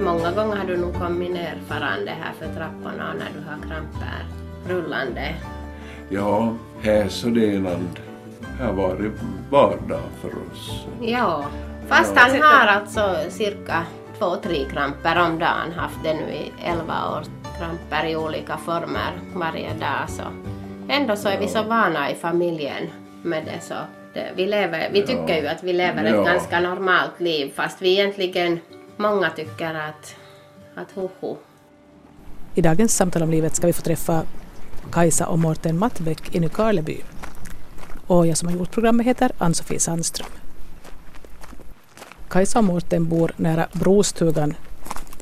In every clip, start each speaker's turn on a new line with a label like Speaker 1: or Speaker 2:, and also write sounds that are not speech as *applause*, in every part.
Speaker 1: Många gånger har du nog kommit ner farande här för trapporna när du har kramper rullande.
Speaker 2: Ja, här så det är land. Här var det vardag för oss.
Speaker 1: Ja, fast han har alltså cirka två, tre kramper om dagen. Haft det nu i elva år. Kramper i olika former varje dag. Så. Ändå så är vi så vana i familjen med det. Så det, vi, lever, vi tycker ju att vi lever ett
Speaker 2: Ja.
Speaker 1: ganska normalt liv fast vi egentligen, många tycker att, att hoho.
Speaker 3: I dagens samtal om livet ska vi få träffa Kajsa och Mårten Mattbäck i Nykarleby. Och jag som har gjort programmet heter Ann-Sofie Sandström. Kajsa och Mårten bor nära Brostugan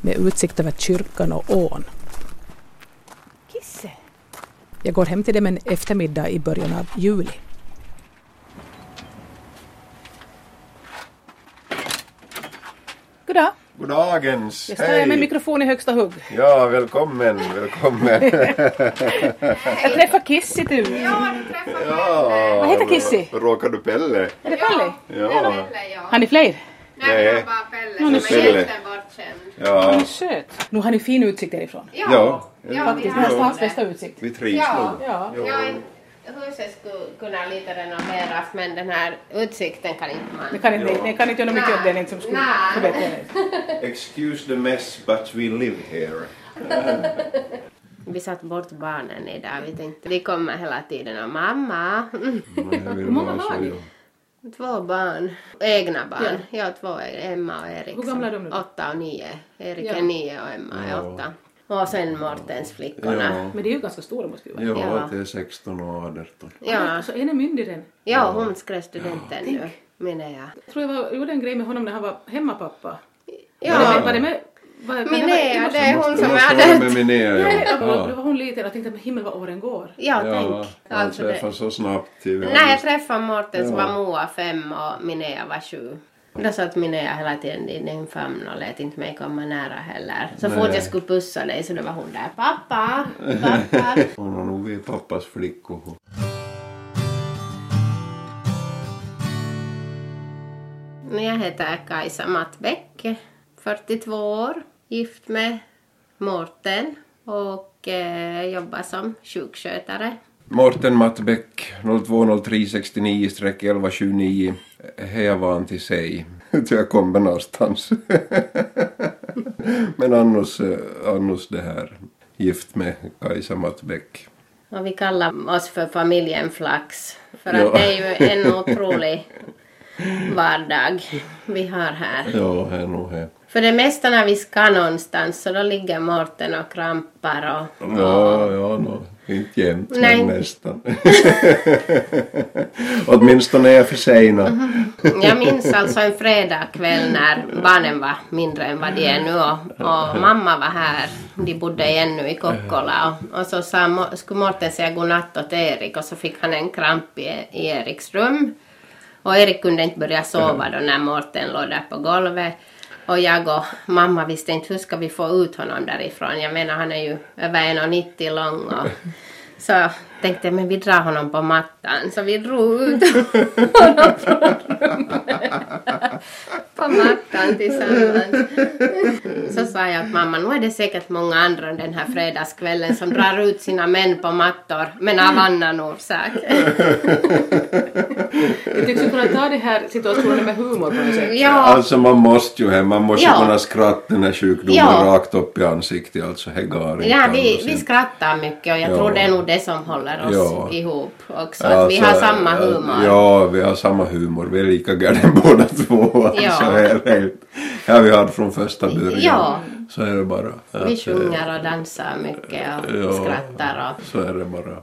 Speaker 3: med utsikt över kyrkan och ån.
Speaker 4: Kisse!
Speaker 3: Jag går hem till dem en eftermiddag i början av juli.
Speaker 4: Goddag!
Speaker 2: Goddagens!
Speaker 4: Jag står här med mikrofon i högsta hugg.
Speaker 2: Ja, välkommen, välkommen. *laughs*
Speaker 4: Jag träffar Kissy du.
Speaker 2: ja,
Speaker 4: Vad heter Kissy?
Speaker 2: Råkar du Pelle?
Speaker 4: Är det Pelle?
Speaker 2: Ja.
Speaker 4: Har ni fler?
Speaker 2: Nej.
Speaker 1: bara Pelle
Speaker 4: som är
Speaker 2: Pelle. Ja.
Speaker 4: Vad söt. Nu har ni fin utsikt därifrån.
Speaker 2: Ja.
Speaker 4: Faktiskt, den här stans bästa utsikt.
Speaker 2: Vi trivs
Speaker 1: Ja.
Speaker 2: nog.
Speaker 4: Ja.
Speaker 1: Ja, huset skulle kunna lite renoveras men den här utsikten kan inte man.
Speaker 4: Ni kan inte, ni kan inte göra mycket åt den som skulle förbättra det. *laughs*
Speaker 2: Excuse the mess, but we live here. *laughs*
Speaker 1: Vi satt bort barnen idag. Vi tänkte de kommer hela tiden och mamma. Mm.
Speaker 2: Hur
Speaker 4: många har ni?
Speaker 1: Två barn. Egna barn. Jag har två, Emma och Erik.
Speaker 4: Hur gamla är de nu?
Speaker 1: Åtta och nio. Erik
Speaker 4: Ja.
Speaker 1: är nio och Emma är
Speaker 2: Ja.
Speaker 1: åtta. Och sen Mortens flickorna.
Speaker 2: Ja.
Speaker 4: Men det är ju ganska stora måste vi vara.
Speaker 2: Ja,
Speaker 1: Ja.
Speaker 2: det är 16 och 18.
Speaker 1: Ja,
Speaker 4: Så en är myndig den.
Speaker 1: ja hon skrev studenten nu. Minea.
Speaker 4: Jag tror jag var, gjorde en grej med honom när han var hemmapappa. Det
Speaker 1: Ja,
Speaker 4: med, var det med, var, det var-
Speaker 1: Minea, det är hon
Speaker 2: Det
Speaker 1: som är det.
Speaker 2: med Minea,
Speaker 4: Nej,
Speaker 2: ja.
Speaker 4: då var
Speaker 2: ja.
Speaker 4: hon liten och jag tänkte men himmel vad åren går.
Speaker 1: Ja,
Speaker 2: Ja,
Speaker 1: tänk.
Speaker 2: han
Speaker 1: Alltså det.
Speaker 2: träffade så snabbt. till-
Speaker 1: Nej, jag träffade Morten så
Speaker 2: Ja.
Speaker 1: var Moa fem och Minea var sju. Då satt Minea hela tiden i din famn och lät inte mig komma nära heller. Så fort
Speaker 2: Nej.
Speaker 1: jag skulle pussa dig så då var hon där. Pappa, pappa.
Speaker 2: Hon har nog blivit pappas flickor.
Speaker 1: Jag heter Kajsa Mattbäck, 42 år, gift med Mårten och eh, jobbar som sjukskötare.
Speaker 2: Mårten Mattbäck 020369-1129. Här är van till sig. Jag kommer någonstans. *laughs* Men annars, eh, annars det här. Gift med Kajsa Mattbäck.
Speaker 1: Och vi kallar oss för familjen Flax. För
Speaker 2: Ja.
Speaker 1: att det är ju en otrolig vardag vi har här.
Speaker 2: Ja, här nog här.
Speaker 1: För det mesta när vi ska någonstans så då ligger Mårten och krampar och,
Speaker 2: Ja, ja, no, inte jämt
Speaker 1: Nej.
Speaker 2: men nästan. *laughs* Åtminstone är jag försenad.
Speaker 1: Jag minns alltså en fredagkväll när barnen var mindre än vad de är nu och, och mamma var här. De bodde ännu i Kokkola och, och så sa, skulle Mårten säga godnatt åt Erik och så fick han en kramp i, i Eriks rum. Och Erik kunde inte börja sova då när Mårten låg där på golvet. Och jag och mamma visste inte hur ska vi få ut honom därifrån. Jag menar han är ju över 1,90 lång och så tänkte jag men vi drar honom på mattan. Så vi drog ut honom från rummet. På mattan tillsammans. Så sa jag att mamma, nu är det säkert många andra den här fredagskvällen som drar ut sina män på mattor, men av annan orsak.
Speaker 4: Jag tycks kunna ta det här situationen med humor på något sätt.
Speaker 1: Ja,
Speaker 2: Alltså man måste ju man måste
Speaker 1: Ja.
Speaker 2: kunna skratta den här sjukdomen
Speaker 1: Ja.
Speaker 2: rakt upp i ansiktet. Alltså
Speaker 1: ja vi, vi skrattar mycket och jag
Speaker 2: Ja.
Speaker 1: tror det är nog det som håller oss
Speaker 2: Ja.
Speaker 1: ihop också. Att vi har
Speaker 2: Alltså,
Speaker 1: samma
Speaker 2: äh,
Speaker 1: humor.
Speaker 2: Ja, vi har samma humor. Vi är lika galna *laughs* båda två. Alltså,
Speaker 1: Ja.
Speaker 2: är det helt, ja, vi har från första början.
Speaker 1: Ja.
Speaker 2: Så är det bara.
Speaker 1: Vi
Speaker 2: Att, eh,
Speaker 1: sjunger och dansar mycket och
Speaker 2: Ja.
Speaker 1: skrattar och
Speaker 2: Så är det bara.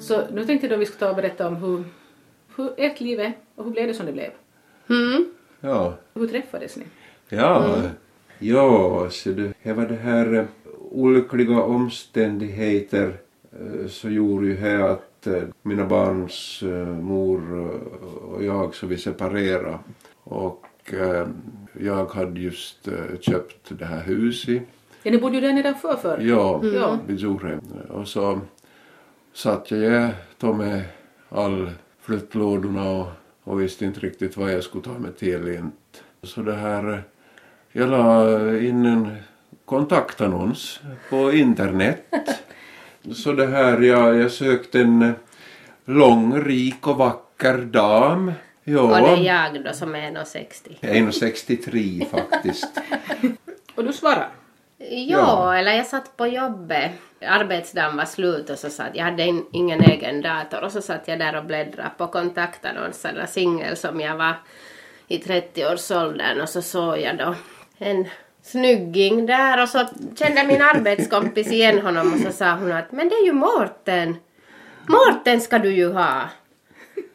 Speaker 4: Så nu tänkte jag då vi skulle ta och berätta om hur, hur ert liv är och hur blev det som det blev?
Speaker 1: mm.
Speaker 2: Ja.
Speaker 4: Hur träffades ni?
Speaker 2: Ja, ja så det, det var det här eh, olyckliga omständigheter eh, så gjorde ju här att eh, mina barns mor och jag så vi separerade och jag hade just köpt det här huset.
Speaker 4: Ja, ni bodde ju där nedanför förr.
Speaker 2: Ja,
Speaker 4: Ja.
Speaker 2: vid Zorhe. Och så satt jag tog med all flyttlådorna och och visste inte riktigt vad jag skulle ta mig till. Inte. Så det här, jag la in en kontaktannons på internet. *laughs* Så det här, jag, jag sökte en lång, rik och vacker dam. Ja,
Speaker 1: Och det är jag då som är 1,60.
Speaker 2: jag är 1,63 *laughs* faktiskt.
Speaker 4: Och du svarar.
Speaker 1: Ja,
Speaker 2: Ja.
Speaker 1: eller jag satt på jobbet. Arbetsdagen var slut och så satt jag hade in, ingen egen dator och så satt jag där och bläddrade på kontaktannonserna singel som jag var i 30-årsåldern och så såg jag då en snygging där och så kände min arbetskompis igen honom och så sa hon att men det är ju Mårten. Mårten ska du ju ha.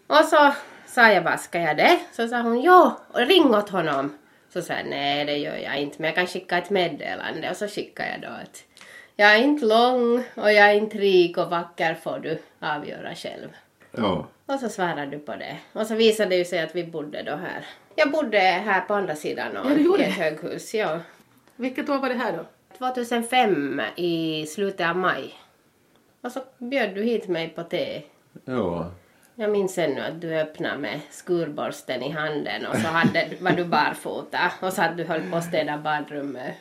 Speaker 1: Och så sa jag vad ska jag det? Så sa hon ja, och ring åt honom. Så sa jag nej det gör jag inte men jag kan skicka ett meddelande och så skickade jag då att jag är inte lång och jag är inte rik och vacker får du avgöra själv.
Speaker 2: Ja,
Speaker 1: Och så svarade du på det. Och så visade det ju sig att vi bodde då här. Jag bodde här på andra sidan
Speaker 4: Ja, du gjorde
Speaker 1: i ett
Speaker 4: det.
Speaker 1: höghus. Ja.
Speaker 4: Vilket år var det här då?
Speaker 1: 2005 i slutet av maj. Och så bjöd du hit mig på te.
Speaker 2: ja.
Speaker 1: Jag minns ännu att du öppnade med skurborsten i handen och så hade, *laughs* var du barfota och så att du höll på att städa badrummet.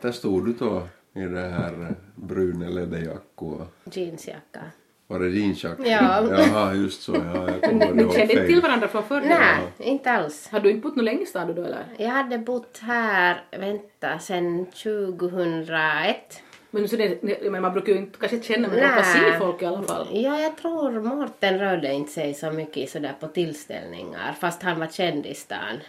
Speaker 2: Där stod du då i det här bruna läderjackor.
Speaker 1: Jeansjacka.
Speaker 2: Var det din jacka?
Speaker 1: Ja.
Speaker 2: Jaha, just så. Ja, jag kommer
Speaker 4: Ni
Speaker 2: ihåg
Speaker 4: kände inte till varandra från förr?
Speaker 1: Nej, inte alls.
Speaker 4: Har du inte bott någon länge i stan då eller?
Speaker 1: Jag hade bott här, vänta, sen 2001.
Speaker 4: Men, så det, menar, man brukar ju inte kanske känna men man
Speaker 1: Nej.
Speaker 4: ser folk i alla fall.
Speaker 1: Ja, jag tror Mårten rörde inte sig så mycket sådär på tillställningar fast han var känd i stan.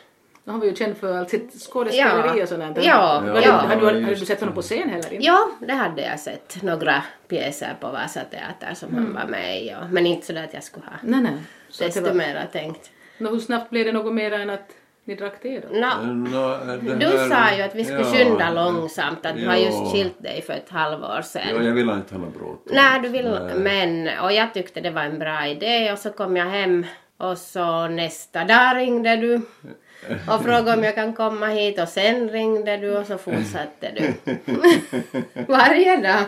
Speaker 4: Han var ju känd för allt sitt skådespeleri
Speaker 1: Ja.
Speaker 4: och sånt. där.
Speaker 1: Ja,
Speaker 4: det-
Speaker 1: ja.
Speaker 4: Hade, du, hade du sett honom på scen heller? inte?
Speaker 1: Ja, det hade jag sett. Några pjäser på Vasa Teater som han var med i. Ja. Men inte sådär att jag skulle ha
Speaker 4: Nej, nej. Så
Speaker 1: desto
Speaker 4: var,
Speaker 1: mera tänkt.
Speaker 4: Nå, hur snabbt blev det något mer än att ni drack te då?
Speaker 1: Nå,
Speaker 2: Nå, det
Speaker 1: du
Speaker 2: här-
Speaker 1: sa ju att vi skulle
Speaker 2: ja,
Speaker 1: skynda långsamt, att du har
Speaker 2: ja.
Speaker 1: just skilt dig för ett halvår sedan.
Speaker 2: Ja, jag vill inte ha något bråttom.
Speaker 1: Nej, du vill,
Speaker 2: Nej.
Speaker 1: men, och jag tyckte det var en bra idé och så kom jag hem och så nästa dag ringde du och frågade om jag kan komma hit och sen ringde du och så fortsatte du. *laughs* Varje dag.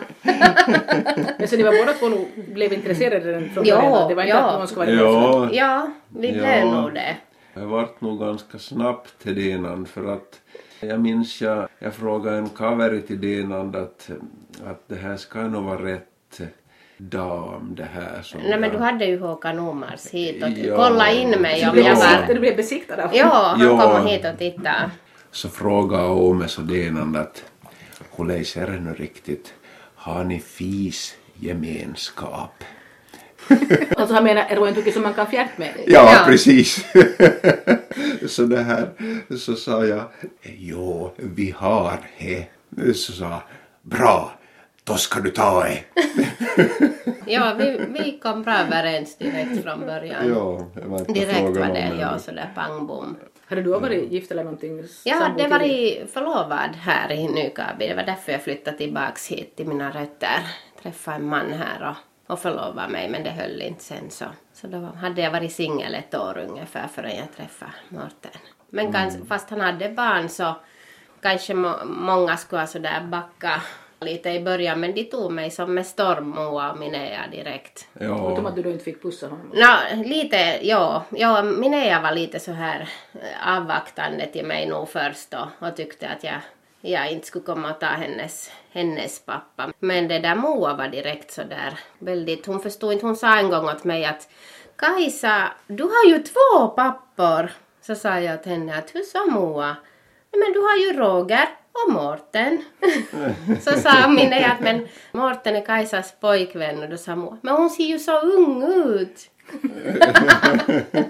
Speaker 4: Men så ni var båda två nog blev intresserade redan från
Speaker 1: Ja,
Speaker 4: början? Det var inte
Speaker 1: ja.
Speaker 4: att någon skulle vara
Speaker 2: Ja,
Speaker 1: Ja, vi blev
Speaker 2: Ja.
Speaker 1: nog det.
Speaker 2: jag vart nog ganska snabbt till Denan för att jag minns jag, jag frågade en kaveri till Denan att, att det här ska nog vara rätt dam det här som
Speaker 1: Nej men du hade ju Håkan Omars hit och
Speaker 2: Ja.
Speaker 1: kolla in mig om jag var...
Speaker 4: du blev besiktad av
Speaker 1: Ja, han
Speaker 2: Ja.
Speaker 1: kom hit och tittade.
Speaker 2: Så frågade Ome så Denan att hur läser det nu riktigt? Har ni fis gemenskap? *laughs*
Speaker 4: Alltså han menar erointuki som man kan fjärt med.
Speaker 2: Ja,
Speaker 1: Ja.
Speaker 2: precis. *laughs* så det här, så sa jag, jo, vi har he. Så sa bra, då ska du ta det. *laughs*
Speaker 1: Ja, vi, vi kom bra överens direkt från början.
Speaker 2: Ja, det var inte
Speaker 1: Direkt var det,
Speaker 2: det.
Speaker 1: ja, sådär pang bom.
Speaker 4: Hade du varit gift eller någonting?
Speaker 1: Jag hade varit förlovad här i Nykabi. Det var därför jag flyttade tillbaks hit till mina rötter. Träffade en man här och, och förlovade mig men det höll inte sen så. Så då hade jag varit singel ett år ungefär förrän jag träffade Mårten. Men kans, fast han hade barn så kanske må, många skulle ha sådär backa lite i början men de tog mig som med storm och Minea direkt.
Speaker 2: Ja,
Speaker 4: att du då inte fick pussa honom.
Speaker 1: Nå, lite, ja. ja. Minea var lite så här eh, avvaktande till mig nog först då, och tyckte att jag, jag inte skulle komma och ta hennes, hennes pappa. Men det där Moa var direkt så där väldigt, hon förstod inte, hon sa en gång åt mig att Kajsa, du har ju två pappor. Så sa jag till henne att hur sa Moa? "Nej, Men du har ju Roger och Mårten. så *laughs* sa Minea att men Mårten är Kajsas pojkvän och då sa mor men hon ser ju så ung ut. *laughs*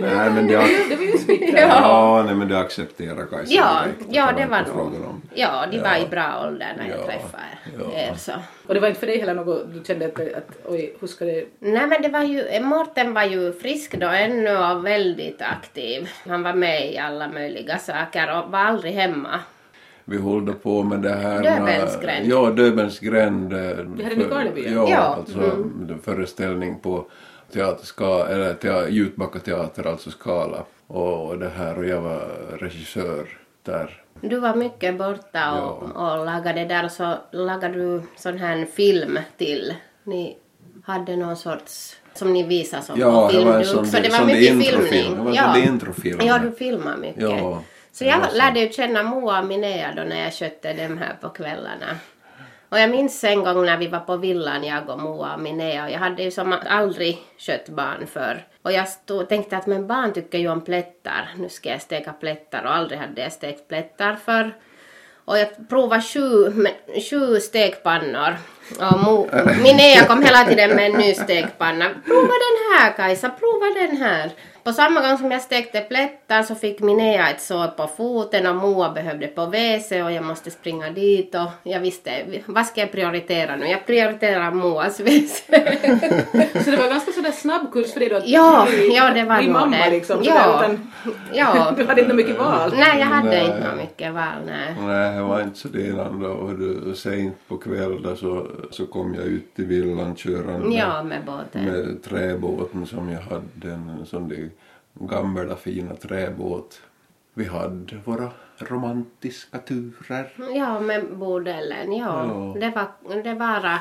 Speaker 2: nej men det,
Speaker 4: Det var ju smickrande.
Speaker 2: ja, nej, men det accepterar Kajsa
Speaker 1: Ja,
Speaker 2: direkt.
Speaker 1: ja
Speaker 2: Det
Speaker 1: det var nog. Ja, de var
Speaker 2: Ja.
Speaker 1: i bra ålder när jag
Speaker 2: Ja,
Speaker 1: träffade
Speaker 2: ja.
Speaker 1: er så.
Speaker 4: Och det var inte för dig heller något du kände att, att oj, hur ska det...
Speaker 1: Nej men det var ju, Mårten var ju frisk då ännu och väldigt aktiv. Han var med i alla möjliga saker och var aldrig hemma.
Speaker 2: Vi håller på med det här...
Speaker 1: Döbelnsgränd.
Speaker 2: Ja, Döbelnsgränd. eh,
Speaker 4: Det här är Nykarleby, ja.
Speaker 2: Ja,
Speaker 1: Ja,
Speaker 2: alltså mm. föreställning på teaterska, eller teater, Jutbacka teater, alltså Skala. Och det här, och jag var regissör där.
Speaker 1: Du var mycket borta och, och lagade där och så lagade du sån här film till. Ni hade någon sorts, som ni visar som
Speaker 2: Ja,
Speaker 1: på
Speaker 2: det var en
Speaker 1: filmduk.
Speaker 2: sån-
Speaker 1: Så det var mycket filmning.
Speaker 2: Det var en
Speaker 1: ja.
Speaker 2: sån introfilm.
Speaker 1: Ja, du filmar mycket.
Speaker 2: Ja,
Speaker 1: så jag lärde ju känna Moa och Minea då när jag skötte dem här på kvällarna. Och jag minns en gång när vi var på villan, jag och Moa och Minea. Och jag hade ju som aldrig kött barn för. Och jag stod, tänkte att men barn tycker ju om plättar. Nu ska jag steka plättar och aldrig hade jag stekt plättar för. Och jag provade sju, sju stekpannor. Och Mo, Minea kom hela tiden med en ny stekpanna. Prova den här Kajsa, prova den här. På samma gång som jag stekte plättar så fick Minea ett sår på foten och Moa behövde på WC och jag måste springa dit och jag visste, vad ska jag prioritera nu? Jag prioriterar Moas *laughs* WC.
Speaker 4: Så det var ganska sådär snabb kurs för dig då? att
Speaker 1: Ja,
Speaker 4: bli-
Speaker 1: ja, det var
Speaker 4: bli mamma
Speaker 1: det.
Speaker 4: liksom.
Speaker 1: Ja.
Speaker 4: sådär, utan,
Speaker 1: ja. *laughs*
Speaker 4: Du hade inte mycket val.
Speaker 1: Nej, jag hade
Speaker 2: Nej.
Speaker 1: inte mycket val, nej.
Speaker 2: Nej, det var inte så delande och sent på kvällen så, så kom jag ut till villan körande
Speaker 1: Ja, med båten.
Speaker 2: med träbåten som jag hade, en sån där gamla fina träbåt. Vi hade våra romantiska turer.
Speaker 1: Ja, med bordellen. Ja.
Speaker 2: Ja.
Speaker 1: Det var det var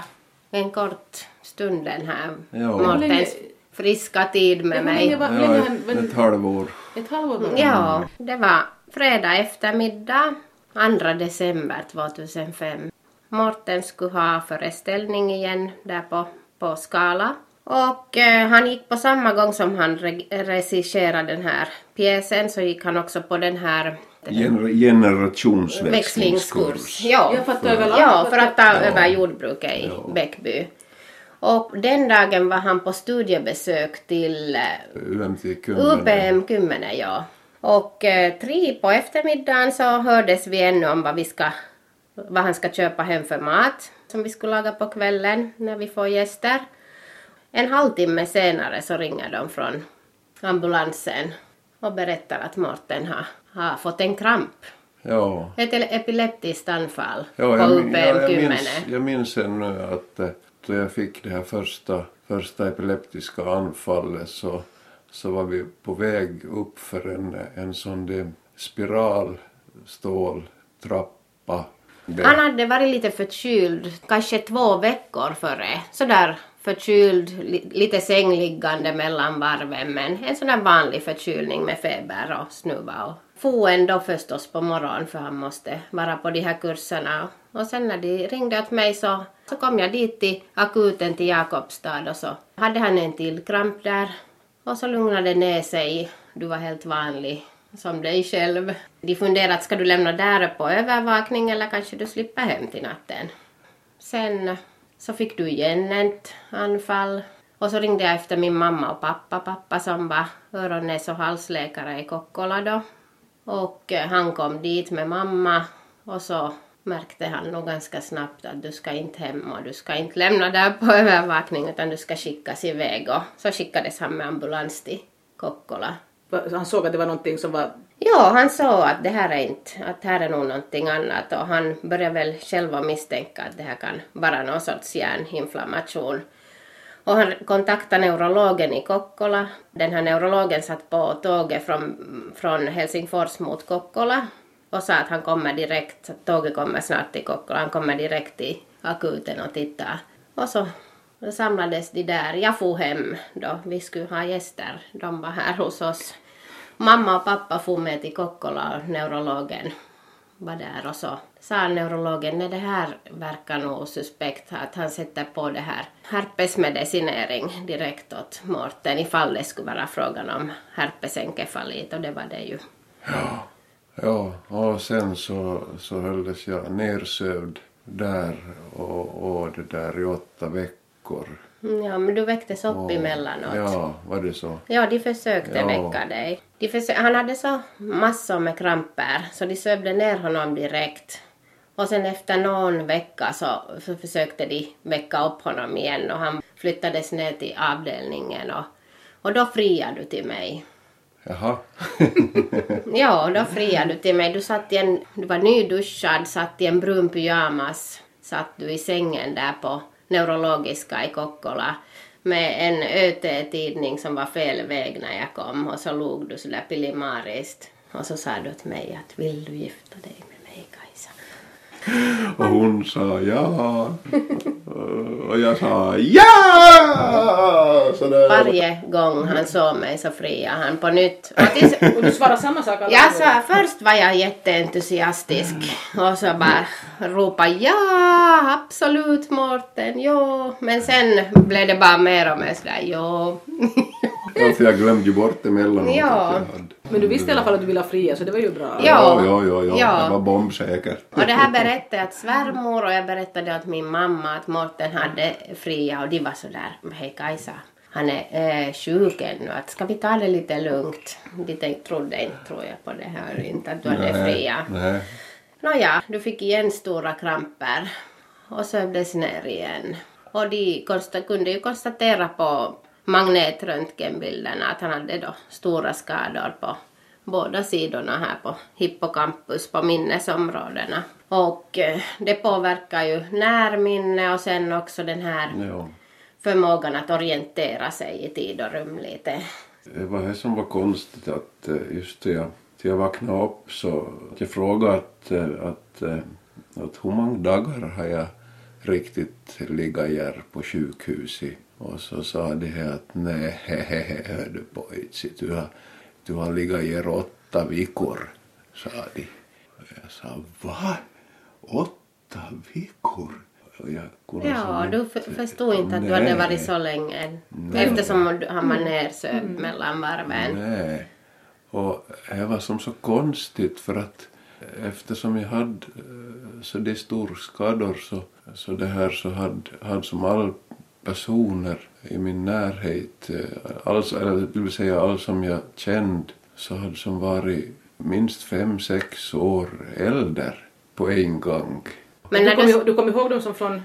Speaker 1: en kort stund den här
Speaker 2: Ja.
Speaker 1: Mårtens friska tid med mig.
Speaker 4: var,
Speaker 2: Ja, ett, ett halvår.
Speaker 4: ett halvår bara?
Speaker 1: Ja, det var fredag eftermiddag 2 december 2005. Mårten skulle ha föreställning igen där på, på Skala. Och eh, han gick på samma gång som han re- regisserade den här pjäsen så gick han också på den här
Speaker 2: Gener- generationsväxlingskurs.
Speaker 1: Ja.
Speaker 4: Överlag.
Speaker 1: Ja, för att ta
Speaker 2: Ja.
Speaker 1: över jordbruket i
Speaker 2: Ja.
Speaker 1: Bäckby. Och den dagen var han på studiebesök till eh. UPM Kymmene, ja. Och eh, tre på eftermiddagen så hördes vi ännu om vad, vi ska, vad han ska köpa hem för mat som vi skulle laga på kvällen när vi får gäster. En halvtimme senare så ringer de från ambulansen och berättar att Morten har, har fått en kramp.
Speaker 2: Ja.
Speaker 1: Ett epileptiskt anfall
Speaker 2: Ja,
Speaker 1: på
Speaker 2: jag,
Speaker 1: UPM
Speaker 2: ja, jag,
Speaker 1: Kymmene.
Speaker 2: minns, jag minns ännu att då jag fick det här första, första epileptiska anfallet så, så var vi på väg upp för en, en sån där spiralståltrappa.
Speaker 1: Han hade varit lite förkyld, kanske två veckor före. Sådär förkyld, lite sängliggande mellan varven men en sån där vanlig förkylning med feber och snuva. Och for ändå förstås på morgonen för han måste vara på de här kurserna. Och sen när de ringde åt mig så, så kom jag dit till akuten till Jakobstad och så hade han en till kramp där. Och så lugnade det ner sig. Du var helt vanlig som dig själv. De funderade ska du lämna där på övervakning eller kanske du slipper hem till natten. Sen så fick du igen ett anfall. Och så ringde jag efter min mamma och pappa. Pappa som var öron-, näs och halsläkare i Kokkola då. Och eh, han kom dit med mamma och så märkte han nog ganska snabbt att du ska inte hem och du ska inte lämna där på *laughs* övervakning utan du ska skickas iväg. Och så skickades han med ambulans till Kokkola.
Speaker 4: Han såg att det var någonting som var...
Speaker 1: Ja, han sa att det här är inte, att här är nog någonting annat och han började väl själv att misstänka att det här kan vara någon sorts hjärninflammation. Och han kontaktade neurologen i Kokkola. Den här neurologen satt på tåget från, från Helsingfors mot Kokkola och sa att han kommer direkt, tåget kommer snart till Kokkola, han kommer direkt till akuten och tittar. Och så samlades de där. Jag for hem då, vi skulle ha gäster, de var här hos oss. Mamma och pappa for med till Kokkola och neurologen var där och så sa neurologen nej det här verkar nog suspekt att han sätter på det här herpesmedicinering direkt åt Mårten ifall det skulle vara frågan om herpesenkefalit och det var det ju.
Speaker 2: Ja, och sen så, så hölldes jag nersövd där och, och det där i åtta veckor.
Speaker 1: Mm, Ja men du väcktes upp
Speaker 2: Och-
Speaker 1: emellanåt.
Speaker 2: Ja, var det så?
Speaker 1: Ja, de försökte
Speaker 2: Ja.
Speaker 1: väcka dig. De försö- han hade så massor med kramper så de sövde ner honom direkt. Och sen efter någon vecka så, så försökte de väcka upp honom igen och han flyttades ner till avdelningen och, och då friade du till mig.
Speaker 2: Jaha. *laughs*
Speaker 1: Ja, då friade du till mig. Du, satt i en, du var nyduschad, satt i en brun pyjamas, satt du i sängen där på neurologiska i Kokkola med en ÖT-tidning som var fel väg när jag kom och så log du sådär pilimariskt och så sa du till mig att vill du gifta dig med mig Kajsa?
Speaker 2: Och hon sa ja. *laughs* Jag sa ja! sådär.
Speaker 1: Varje gång han såg mig så friade han på nytt. *laughs* Och tills,
Speaker 4: Och du svarar samma sak alla
Speaker 1: jag
Speaker 4: gånger.
Speaker 1: sa, först var jag jätteentusiastisk och så bara ropade ja, absolut Mårten, ja. Men sen blev det bara mer och mer sådär ja. *laughs*
Speaker 2: Ja, för jag glömde ju bort emellanåt
Speaker 1: Ja.
Speaker 2: att jag hade.
Speaker 4: Men du visste i alla fall att du ville ha fria så det var ju bra.
Speaker 1: Ja.
Speaker 2: Ja, ja, ja, ja. Det var bombsäkert.
Speaker 1: Och det här berättade jag till svärmor och jag berättade åt min mamma att Mårten hade fria och de var sådär, hej Kajsa, han är eh, sjuk ännu, att ska vi ta det lite lugnt? De tänkte, trodde inte, tror jag, på det här, inte att du hade fria.
Speaker 2: nej.
Speaker 1: Nåja, du fick igen stora kramper och sövdes ner igen. Och de kunde ju konstatera på magnetröntgenbilderna att han hade då stora skador på båda sidorna här på hippocampus, på minnesområdena. Och eh, det påverkar ju närminne och sen också den här
Speaker 2: Ja.
Speaker 1: förmågan att orientera sig i tid och rum lite.
Speaker 2: Det var det som var konstigt att eh, just när jag, till jag vaknade upp så jag frågade att, eh, att, att hur många dagar har jag riktigt legat här på sjukhuset och så sa de här att nej, *laughs* hör du pojtsi, du har, du har legat här åtta veckor, sa de. Och jag sa va? Åtta veckor? Och jag kunde
Speaker 1: Ja,
Speaker 2: som
Speaker 1: du
Speaker 2: inte-
Speaker 1: förstod inte att du hade
Speaker 2: Nej.
Speaker 1: varit så länge. Eftersom du- han var nersövd mellan varven.
Speaker 2: Nej. Och det var som så konstigt för att eftersom jag hade eh, så de stora skador så, så det här så hade, hade som alla personer i min närhet, alltså, eller det vill säga alla som jag kände, så hade som varit minst fem, sex år äldre på en gång.
Speaker 1: Men
Speaker 4: du,
Speaker 1: när
Speaker 4: kom
Speaker 1: du
Speaker 4: kom ihåg dem som från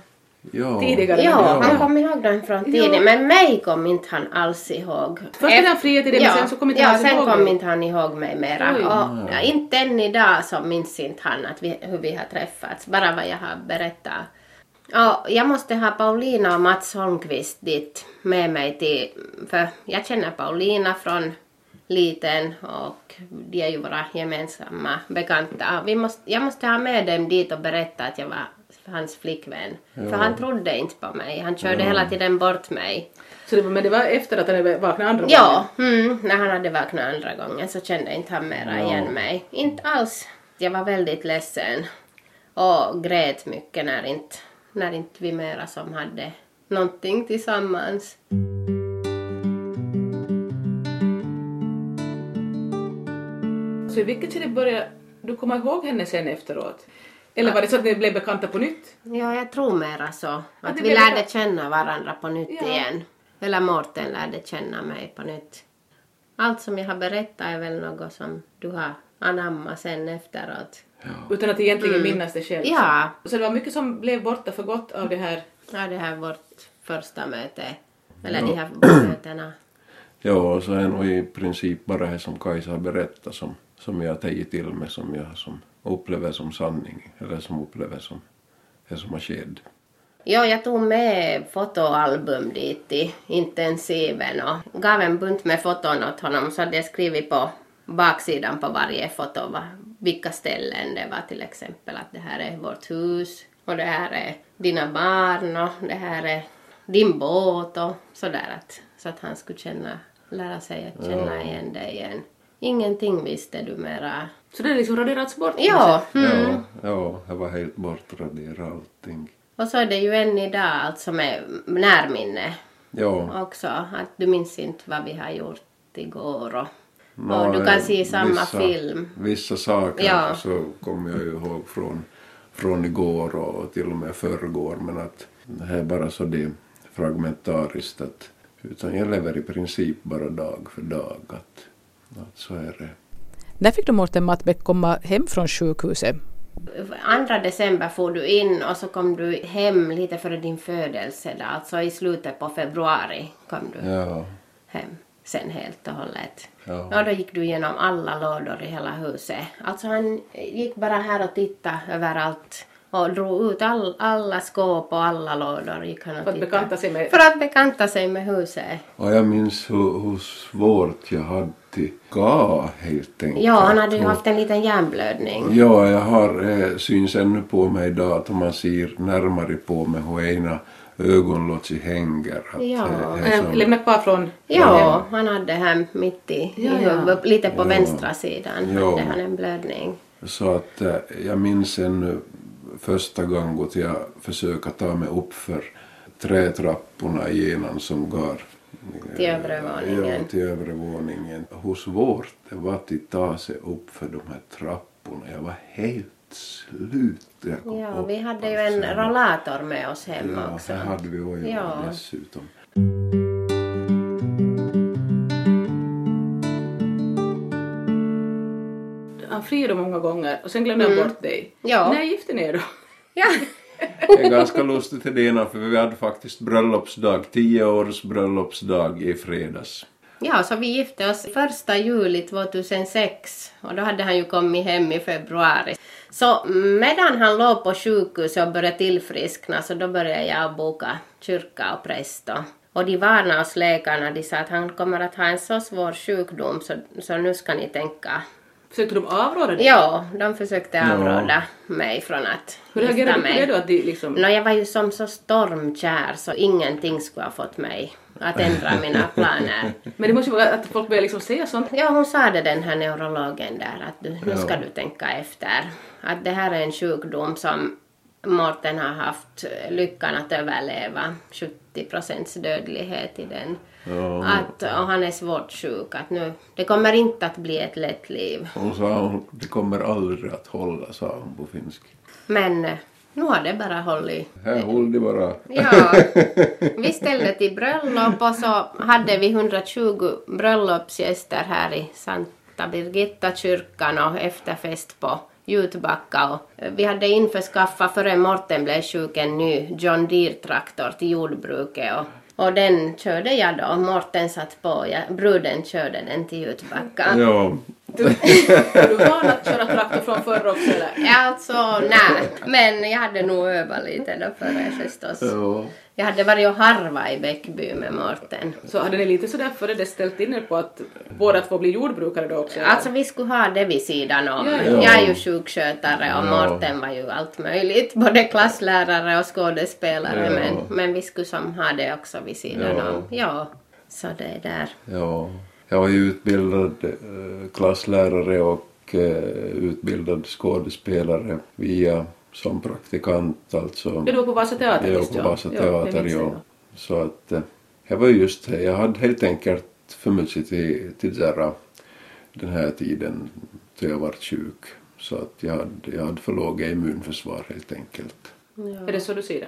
Speaker 2: Ja.
Speaker 4: tidigare?
Speaker 1: Ja, han kom ihåg den från tiden. Men mig kom inte han alls ihåg.
Speaker 4: Först hade han friat till det, men sen så kom inte
Speaker 1: ja,
Speaker 4: han
Speaker 1: sen
Speaker 4: ihåg
Speaker 1: kom
Speaker 4: dig.
Speaker 1: inte han ihåg mig mera.
Speaker 4: Oj.
Speaker 1: Och, ja, inte än idag så minns inte han att vi, hur vi har träffats. Bara vad jag har berättat. Ja, jag måste ha Paulina och Mats Holmqvist dit med mig till... För jag känner Paulina från liten och de är ju våra gemensamma bekanta. Vi måste, jag måste ha med dem dit och berätta att jag var hans flickvän. För han trodde inte på mig. Han körde hela tiden bort mig.
Speaker 4: Så det, var- men det var efter att han hade vaknat andra
Speaker 1: Ja, mm, när han hade vaknat andra gången så kände inte han mera
Speaker 2: Ja.
Speaker 1: igen mig. Inte alls. Jag var väldigt ledsen och grät mycket när inte, när inte vi mera som hade någonting tillsammans.
Speaker 4: Så i vilket skede började du komma ihåg henne sen efteråt? Eller var det så att ni blev bekanta på nytt?
Speaker 1: Ja, jag tror mera så. Att vi lärde känna varandra på nytt
Speaker 4: Ja.
Speaker 1: igen. Eller Mårten lärde känna mig på nytt. Allt som jag har berättat är väl något som du har anammat sen efteråt.
Speaker 4: Utan att egentligen minnas det själv.
Speaker 1: Ja.
Speaker 4: Så, så det var mycket som blev borta för gott av det här.
Speaker 1: Ja, det här vårt första möte. Eller
Speaker 2: Ja.
Speaker 1: de här mötena. *clears throat*
Speaker 2: Ja, och så är nog i princip bara det som Kajsa har berättat som, som jag har tagit till mig som jag som upplever som sanning eller som upplever som det som har skett.
Speaker 1: Ja, jag tog med fotoalbum dit i intensiven och gav en bunt med foton åt honom så hade jag skrivit på baksidan på varje foto vilka ställen det var till exempel att det här är vårt hus och det här är dina barn och det här är din båt och sådär att, så att han skulle känna, lära sig att känna igen dig igen. Ingenting visste du mera.
Speaker 4: Så det har liksom raderats bort?
Speaker 1: Ja, mm.
Speaker 2: Ja, ja, det var helt bortraderat allting.
Speaker 1: och så är det ju än idag allt som är närminne.
Speaker 2: Ja,
Speaker 1: också. Att du minns inte vad vi har gjort igår. Och,
Speaker 2: nå,
Speaker 1: och du kan se samma
Speaker 2: vissa,
Speaker 1: film.
Speaker 2: Vissa saker
Speaker 1: Ja.
Speaker 2: så kommer jag ju ihåg från, från igår och till och med förrgår men att det här är bara så det fragmentariskt att utan jag lever i princip bara dag för dag att, att så är det.
Speaker 3: När fick du Mårten Mattbäck komma hem från sjukhuset?
Speaker 1: Andra december får du in och så kom du hem lite före din födelse. Då. Alltså i slutet på februari kom du
Speaker 2: Ja,
Speaker 1: hem sen helt och hållet.
Speaker 2: Ja.
Speaker 1: Och då gick du igenom alla lådor i hela huset. Alltså han gick bara här och tittade överallt och drog ut all, alla skåp och alla lådor. Gick han och
Speaker 4: För att
Speaker 1: tittade.
Speaker 4: bekanta sig med-
Speaker 1: För att bekanta sig med huset.
Speaker 2: och jag minns hur, hur svårt jag hade ga helt enkelt.
Speaker 1: Ja, han hade ju haft en liten hjärnblödning.
Speaker 2: Ja, jag har, eh, syns ännu på mig idag att om man ser närmare på mig hur ena ögonlåtshänger. Att
Speaker 1: Ja.
Speaker 2: som-
Speaker 4: lämna kvar från...
Speaker 1: Ja, han hade här mitt i,
Speaker 4: Ja,
Speaker 1: i
Speaker 4: ja.
Speaker 1: huvudet, lite på
Speaker 2: Ja.
Speaker 1: vänstra sidan
Speaker 2: Ja.
Speaker 1: hade han en blödning.
Speaker 2: Så att eh, jag minns ännu första gången att jag försökte ta mig upp för trätrapporna igenom som går
Speaker 1: Till övre våningen.
Speaker 2: Ja, till övre våningen. Hur svårt det var att ta sig upp för de här trapporna. Jag var helt slut.
Speaker 1: Ja, vi hade ju
Speaker 2: alltså.
Speaker 1: en rollator med oss hem
Speaker 2: Ja,
Speaker 1: också.
Speaker 2: det hade vi också
Speaker 1: Ja.
Speaker 2: dessutom.
Speaker 4: Han friade många gånger och sen glömde han bort dig.
Speaker 1: Ja.
Speaker 4: När gifte ni er då? *laughs*
Speaker 1: Ja.
Speaker 2: Det är ganska lustigt det för vi hade faktiskt bröllopsdag, tio års bröllopsdag i fredags.
Speaker 1: ja, så vi gifte oss första juli 2006 och då hade han ju kommit hem i februari. Så medan han låg på sjukhus och började tillfriskna så då började jag boka kyrka och präst. Och de varnade oss läkarna, de sa att han kommer att ha en så svår sjukdom så, så nu ska ni tänka.
Speaker 4: Försökte de avråda dig?
Speaker 1: Ja, de försökte avråda mig från att
Speaker 4: Hur
Speaker 1: gifta
Speaker 4: reagerade du på
Speaker 1: mig.
Speaker 4: det då? Att de liksom...
Speaker 1: Nå, jag var ju som så stormkär så ingenting skulle ha fått mig att ändra mina *laughs* planer.
Speaker 4: Men det måste ju vara att folk börjar liksom säga sånt.
Speaker 1: Ja, hon sa det den här neurologen där att du, nu ska du tänka efter. Att det här är en sjukdom som Mårten har haft lyckan att överleva. 70 procents dödlighet i den.
Speaker 2: Ja.
Speaker 1: Att, och han är svårt sjuk. Att nu, det kommer inte att bli ett lätt liv.
Speaker 2: Hon sa hon, det kommer aldrig att hålla, sa hon på finska.
Speaker 1: Men nu har det bara hållit.
Speaker 2: Här höll det bara.
Speaker 1: Ja, vi ställde till bröllop och så hade vi 120 bröllopsgäster här i Santa Birgitta kyrkan och efterfest på Jutbacka. Och vi hade införskaffat före Morten blev sjuk en ny John Deere-traktor till jordbruket och, och den körde jag då. Morten satt på, jag, bruden körde den till Jutbacka.
Speaker 2: Ja,
Speaker 4: Du, är du van att köra traktor från förr också eller?
Speaker 1: Ja, alltså nej, men jag hade nog övat lite då före förstås.
Speaker 2: ja.
Speaker 1: Jag hade varit och harva i Bäckby med Morten.
Speaker 4: Så hade ni lite sådär före det ställt in er på att båda två blir jordbrukare då också? eller?
Speaker 1: Alltså vi skulle ha det vid sidan om.
Speaker 4: Ja,
Speaker 2: ja.
Speaker 1: Jag är ju sjukskötare och
Speaker 2: Ja.
Speaker 1: Morten var ju allt möjligt. *laughs* Både klasslärare och skådespelare.
Speaker 2: Ja.
Speaker 1: Men, men vi skulle som ha det också vid sidan
Speaker 2: Ja.
Speaker 1: om. Ja, så det är där.
Speaker 2: ja. Jag var ju utbildad eh, klasslärare och eh, utbildad skådespelare via som praktikant alltså.
Speaker 4: Ja, du var på Vasa Teater
Speaker 2: Jag var på
Speaker 4: ja.
Speaker 2: Vasa
Speaker 4: Ja,
Speaker 2: Teater,
Speaker 4: jag,
Speaker 2: ja. Så att eh, jag var just. Jag hade helt enkelt för mycket till, till den här tiden då jag var sjuk. Så att jag hade, jag hade för låga immunförsvar helt enkelt.
Speaker 4: Är det så du ser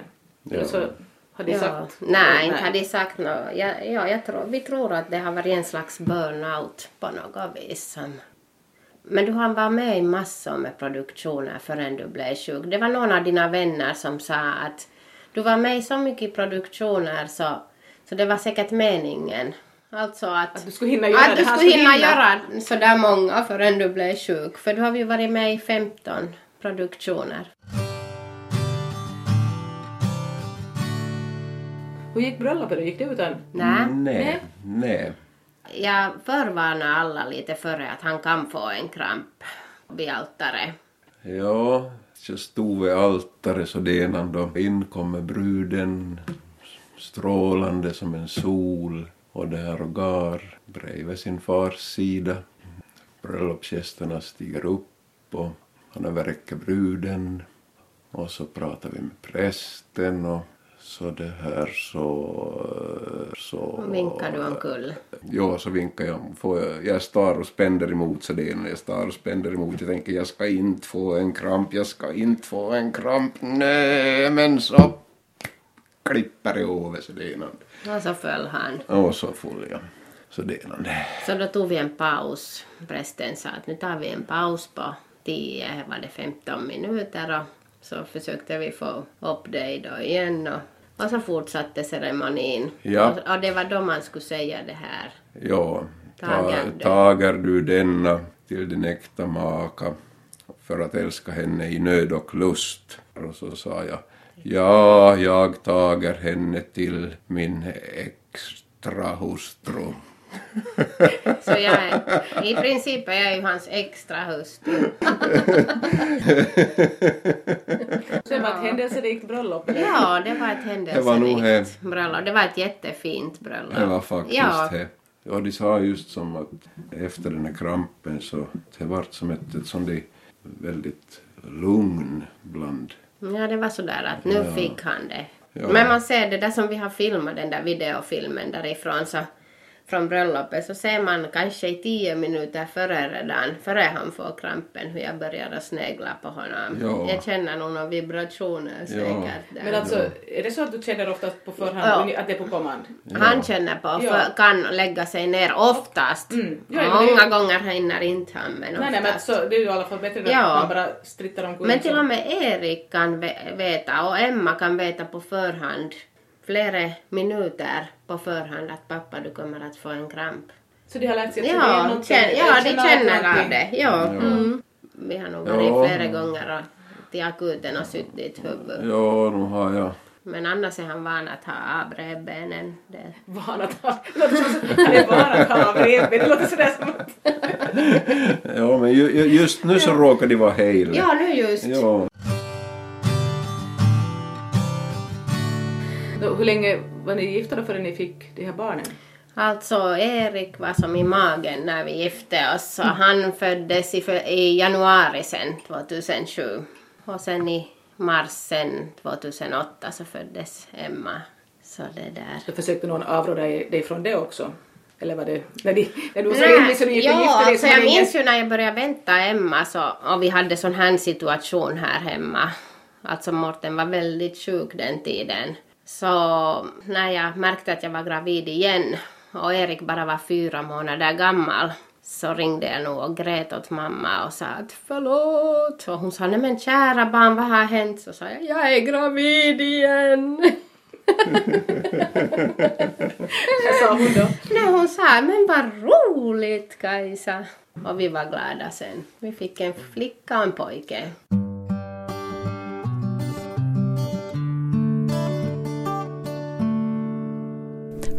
Speaker 4: det?
Speaker 2: Ja.
Speaker 4: Hade de
Speaker 1: Ja.
Speaker 4: sagt?
Speaker 1: Nej, inte hade de sagt något. Ja, ja, jag tror, vi tror att det har varit en slags burnout på något vis. Men du har varit med i massor med produktioner förrän du blev sjuk. Det var någon av dina vänner som sa att du var med i så mycket produktioner så, så det var säkert meningen. Alltså att,
Speaker 4: Att du skulle hinna göra
Speaker 1: att
Speaker 4: det
Speaker 1: du skulle hinna
Speaker 4: hinna.
Speaker 1: göra sådär många förrän du blev sjuk. För du har ju varit med i 15 produktioner.
Speaker 4: Hur gick bröllopet? Gick det utan?
Speaker 1: Nej.
Speaker 2: Nej. Nej.
Speaker 1: Jag förvarnar alla lite före att han kan få en kramp vid altaret.
Speaker 2: Ja, så stod vid altaret så det ena då in kommer bruden strålande som en sol och där och gar bredvid sin fars sida. Bröllopsgästerna stiger upp och han överräcker bruden och så pratar vi med prästen och så det här så... så
Speaker 1: Och vinkar du omkull.
Speaker 2: Ja, så vinkar jag. Får jag, jag står och spänner emot så det är när jag står och spänner emot. Jag tänker jag ska inte få en kramp, jag ska inte få en kramp. Nej, men så klipper det över så det är någon.
Speaker 1: Och så föll han.
Speaker 2: Och så full jag. Så det är någon.
Speaker 1: Så då tog vi en paus. Prästen sa att nu tar vi en paus på 10, var det 15 minuter och så försökte vi få upp dig då igen och, och så fortsatte ceremonin.
Speaker 2: Ja.
Speaker 1: Och, och det var då man skulle säga det här.
Speaker 2: Ja,
Speaker 1: Tager
Speaker 2: ta,
Speaker 1: du?
Speaker 2: tager du denna till din äkta maka för att älska henne i nöd och lust? Och så sa jag, ja, jag tager henne till min extra hustru. *laughs*
Speaker 1: Så jag är, i princip är jag ju hans extra hustru. *laughs*
Speaker 4: Så det var ett händelserikt bröllop. eller?
Speaker 1: Ja, det var ett
Speaker 2: Det var nog
Speaker 1: händelserikt bröllop. Det var ett jättefint bröllop.
Speaker 2: Det var faktiskt
Speaker 1: Ja.
Speaker 2: det. Ja, de sa just som att efter den här krampen så det vart som ett, ett sånt där väldigt lugn bland
Speaker 1: Ja, det var sådär att nu
Speaker 2: Ja.
Speaker 1: fick han det.
Speaker 2: Ja.
Speaker 1: Men man ser det där som vi har filmat, den där videofilmen därifrån, så från bröllopet, så ser man kanske i tio minuter före redan, före han får krampen, hur jag börjar att snegla på honom.
Speaker 2: Ja.
Speaker 1: Jag känner nog några vibrationer säkert där.
Speaker 4: Men alltså, är det så att du känner oftast på förhand
Speaker 1: Ja.
Speaker 4: att det är på kommand?
Speaker 1: Han känner på,
Speaker 4: Ja.
Speaker 1: för, kan lägga sig ner oftast.
Speaker 4: Mm. Ja, ja,
Speaker 1: Många gånger hinner inte han, men
Speaker 4: Nej, nej, men
Speaker 1: oftast.
Speaker 4: så, det är ju i alla fall bättre
Speaker 1: Ja.
Speaker 4: att man bara strittar omkring.
Speaker 1: Men till och med Erik kan ve- veta och Emma kan veta på förhand, flera minuter på förhand att pappa du kommer att få en kramp.
Speaker 4: Så de har lärt sig att känna igen
Speaker 1: Ja,
Speaker 4: någonting?
Speaker 1: känn, ja de känner av det. Ja. Mm. Vi har nog varit
Speaker 2: Ja.
Speaker 1: flera gånger och till akuten och sytt ditt huvud.
Speaker 2: Ja, nu har jag
Speaker 1: Men annars är han van att ha av revbenen. Det.
Speaker 4: Van att ha... Det han är van att ha av revben. Det låter sådär som att... *laughs*
Speaker 2: Ja, men ju, ju- just nu så råkar de vara hela.
Speaker 1: Ja, nu just.
Speaker 2: Ja.
Speaker 4: Hur länge var ni gifta då förrän ni fick de här barnen?
Speaker 1: Alltså Erik var som i magen när vi gifte oss så han föddes i, i januari sen 2007 och sen i mars sen 2008 så föddes Emma. Så det där.
Speaker 4: Så försökte någon avråda dig från det också? Eller var det... När, de, när du var så äldlig så du gick och gifte dig
Speaker 1: alltså jag
Speaker 4: ingen...
Speaker 1: minns ju när jag började vänta Emma så, och vi hade sån här situation här hemma. Alltså Morten var väldigt sjuk den tiden. Så när jag märkte att jag var gravid igen och Erik bara var fyra månader gammal så ringde jag nog och grät åt mamma och sa att förlåt. Och hon sa nej men kära barn vad har hänt? Så sa jag jag är gravid igen.
Speaker 4: Vad sa hon då?
Speaker 1: Nej, hon sa men vad roligt Kajsa. Och vi var glada sen. Vi fick en flicka och en pojke.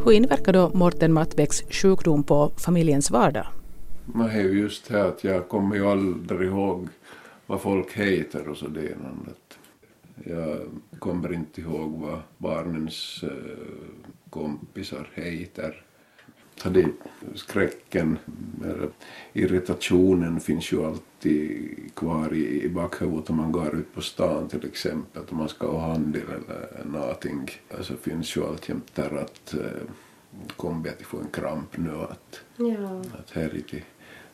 Speaker 3: Hur inverkar då Morten Mattbäcks sjukdom på familjens vardag?
Speaker 2: Man är ju just det att jag kommer ju aldrig ihåg vad folk heter och så Jag kommer inte ihåg vad barnens eh, kompisar heter. Det, skräcken, eller irritationen finns ju alltid kvar i, i bakhuvudet om man går ut på stan till exempel, om man ska ha handel eller någonting. Så finns ju alltjämt där att eh, kommer jag att få en kramp nu att
Speaker 1: Ja.
Speaker 2: att här är lite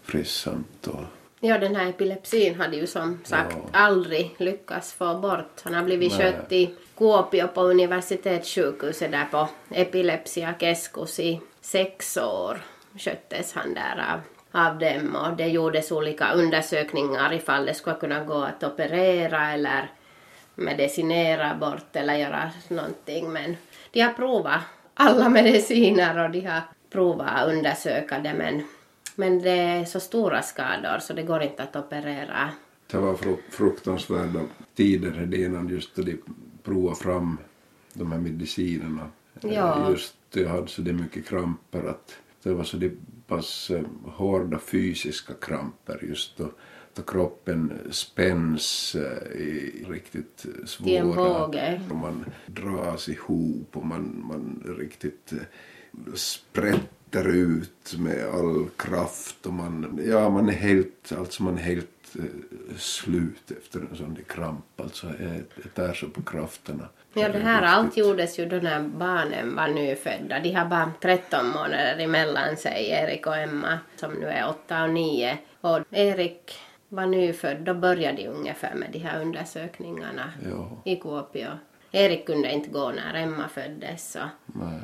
Speaker 2: frissamt och
Speaker 1: ja, den här epilepsin hade ju som sagt
Speaker 2: Ja.
Speaker 1: aldrig lyckats få bort. Han har blivit
Speaker 2: Nej.
Speaker 1: skött i Kuopio på universitetssjukhuset där på Epilepsia Keskus i sex år. Sköttes han där av, av dem och det gjordes olika undersökningar ifall det skulle kunna gå att operera eller medicinera bort eller göra någonting men de har provat alla *laughs* mediciner och de har provat att undersöka det men, men det är så stora skador så det går inte att operera.
Speaker 2: det var fruktansvärda tider innan just då de provade fram de här medicinerna. Eh,
Speaker 1: Ja.
Speaker 2: Just jag hade så det mycket kramper att det var så det pass eh, hårda fysiska kramper just då, då kroppen spänns eh, i riktigt svåra och man dras ihop och man, man riktigt sprätter ut med all kraft och man, ja, man är helt, alltså man är helt eh, slut efter en sån där kramp. Alltså det tär så på krafterna.
Speaker 1: Ja, det här
Speaker 2: är
Speaker 1: allt gjordes ju då när barnen var nyfödda. De har bara 13 månader emellan sig, Erik och Emma, som nu är 8 och 9. Och Erik var nyfödd, då började de ungefär med de här undersökningarna
Speaker 2: Ja,
Speaker 1: i Kuopio. Erik kunde inte gå när Emma föddes. Så.
Speaker 2: nej.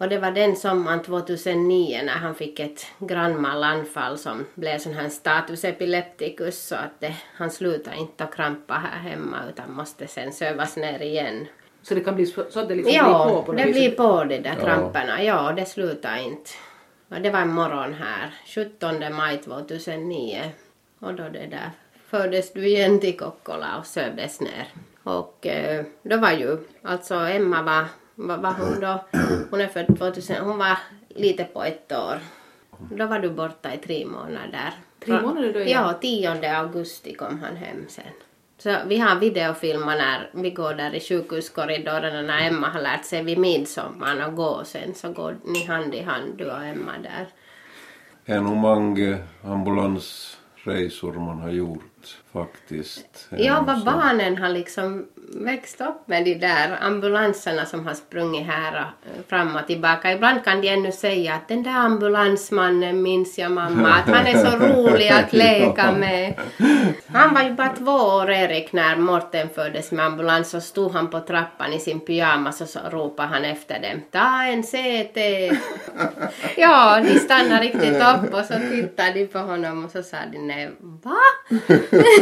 Speaker 1: Och det var den sommaren 2009 när han fick ett grannmallanfall som blev sån här status epilepticus så att det, han slutade inte att krampa här hemma utan måste sen sövas ner igen.
Speaker 4: Så det kan bli så så att det liksom blir på
Speaker 1: Ja,
Speaker 4: på
Speaker 1: det
Speaker 4: vis?
Speaker 1: blir på de där
Speaker 2: Ja.
Speaker 1: kramperna. Ja, det slutar inte. Och det var en morgon här, 17 maj 2009. Och då det där fördes du igen till Kokkola och sövdes ner. Och eh, då var ju, alltså Emma var, var hon då? Hon är född 2000, hon var lite på ett år. Då var du borta i tre månader.
Speaker 4: Tre månader då, ja.
Speaker 1: Ja, 10 augusti kom han hem sen. Så vi har videofilmer när vi går där i sjukhuskorridorerna när Emma har lärt sig vid midsommar att gå sen så går ni hand i hand du och Emma där.
Speaker 2: Det är nog många ambulansresor man har gjort faktiskt.
Speaker 1: Ja, vad barnen har liksom växt upp med de där ambulanserna som har sprungit här och fram och tillbaka. Ibland kan de ännu säga att den där ambulansmannen minns jag mamma, att han är så rolig att *laughs* leka med. Han var ju bara två år Erik när Morten föddes med ambulans och stod han på trappan i sin pyjamas och så ropade han efter dem. Ta en CT! *laughs* ja, de stannade riktigt upp och så tittade de på honom och så sa de nej, va? *laughs*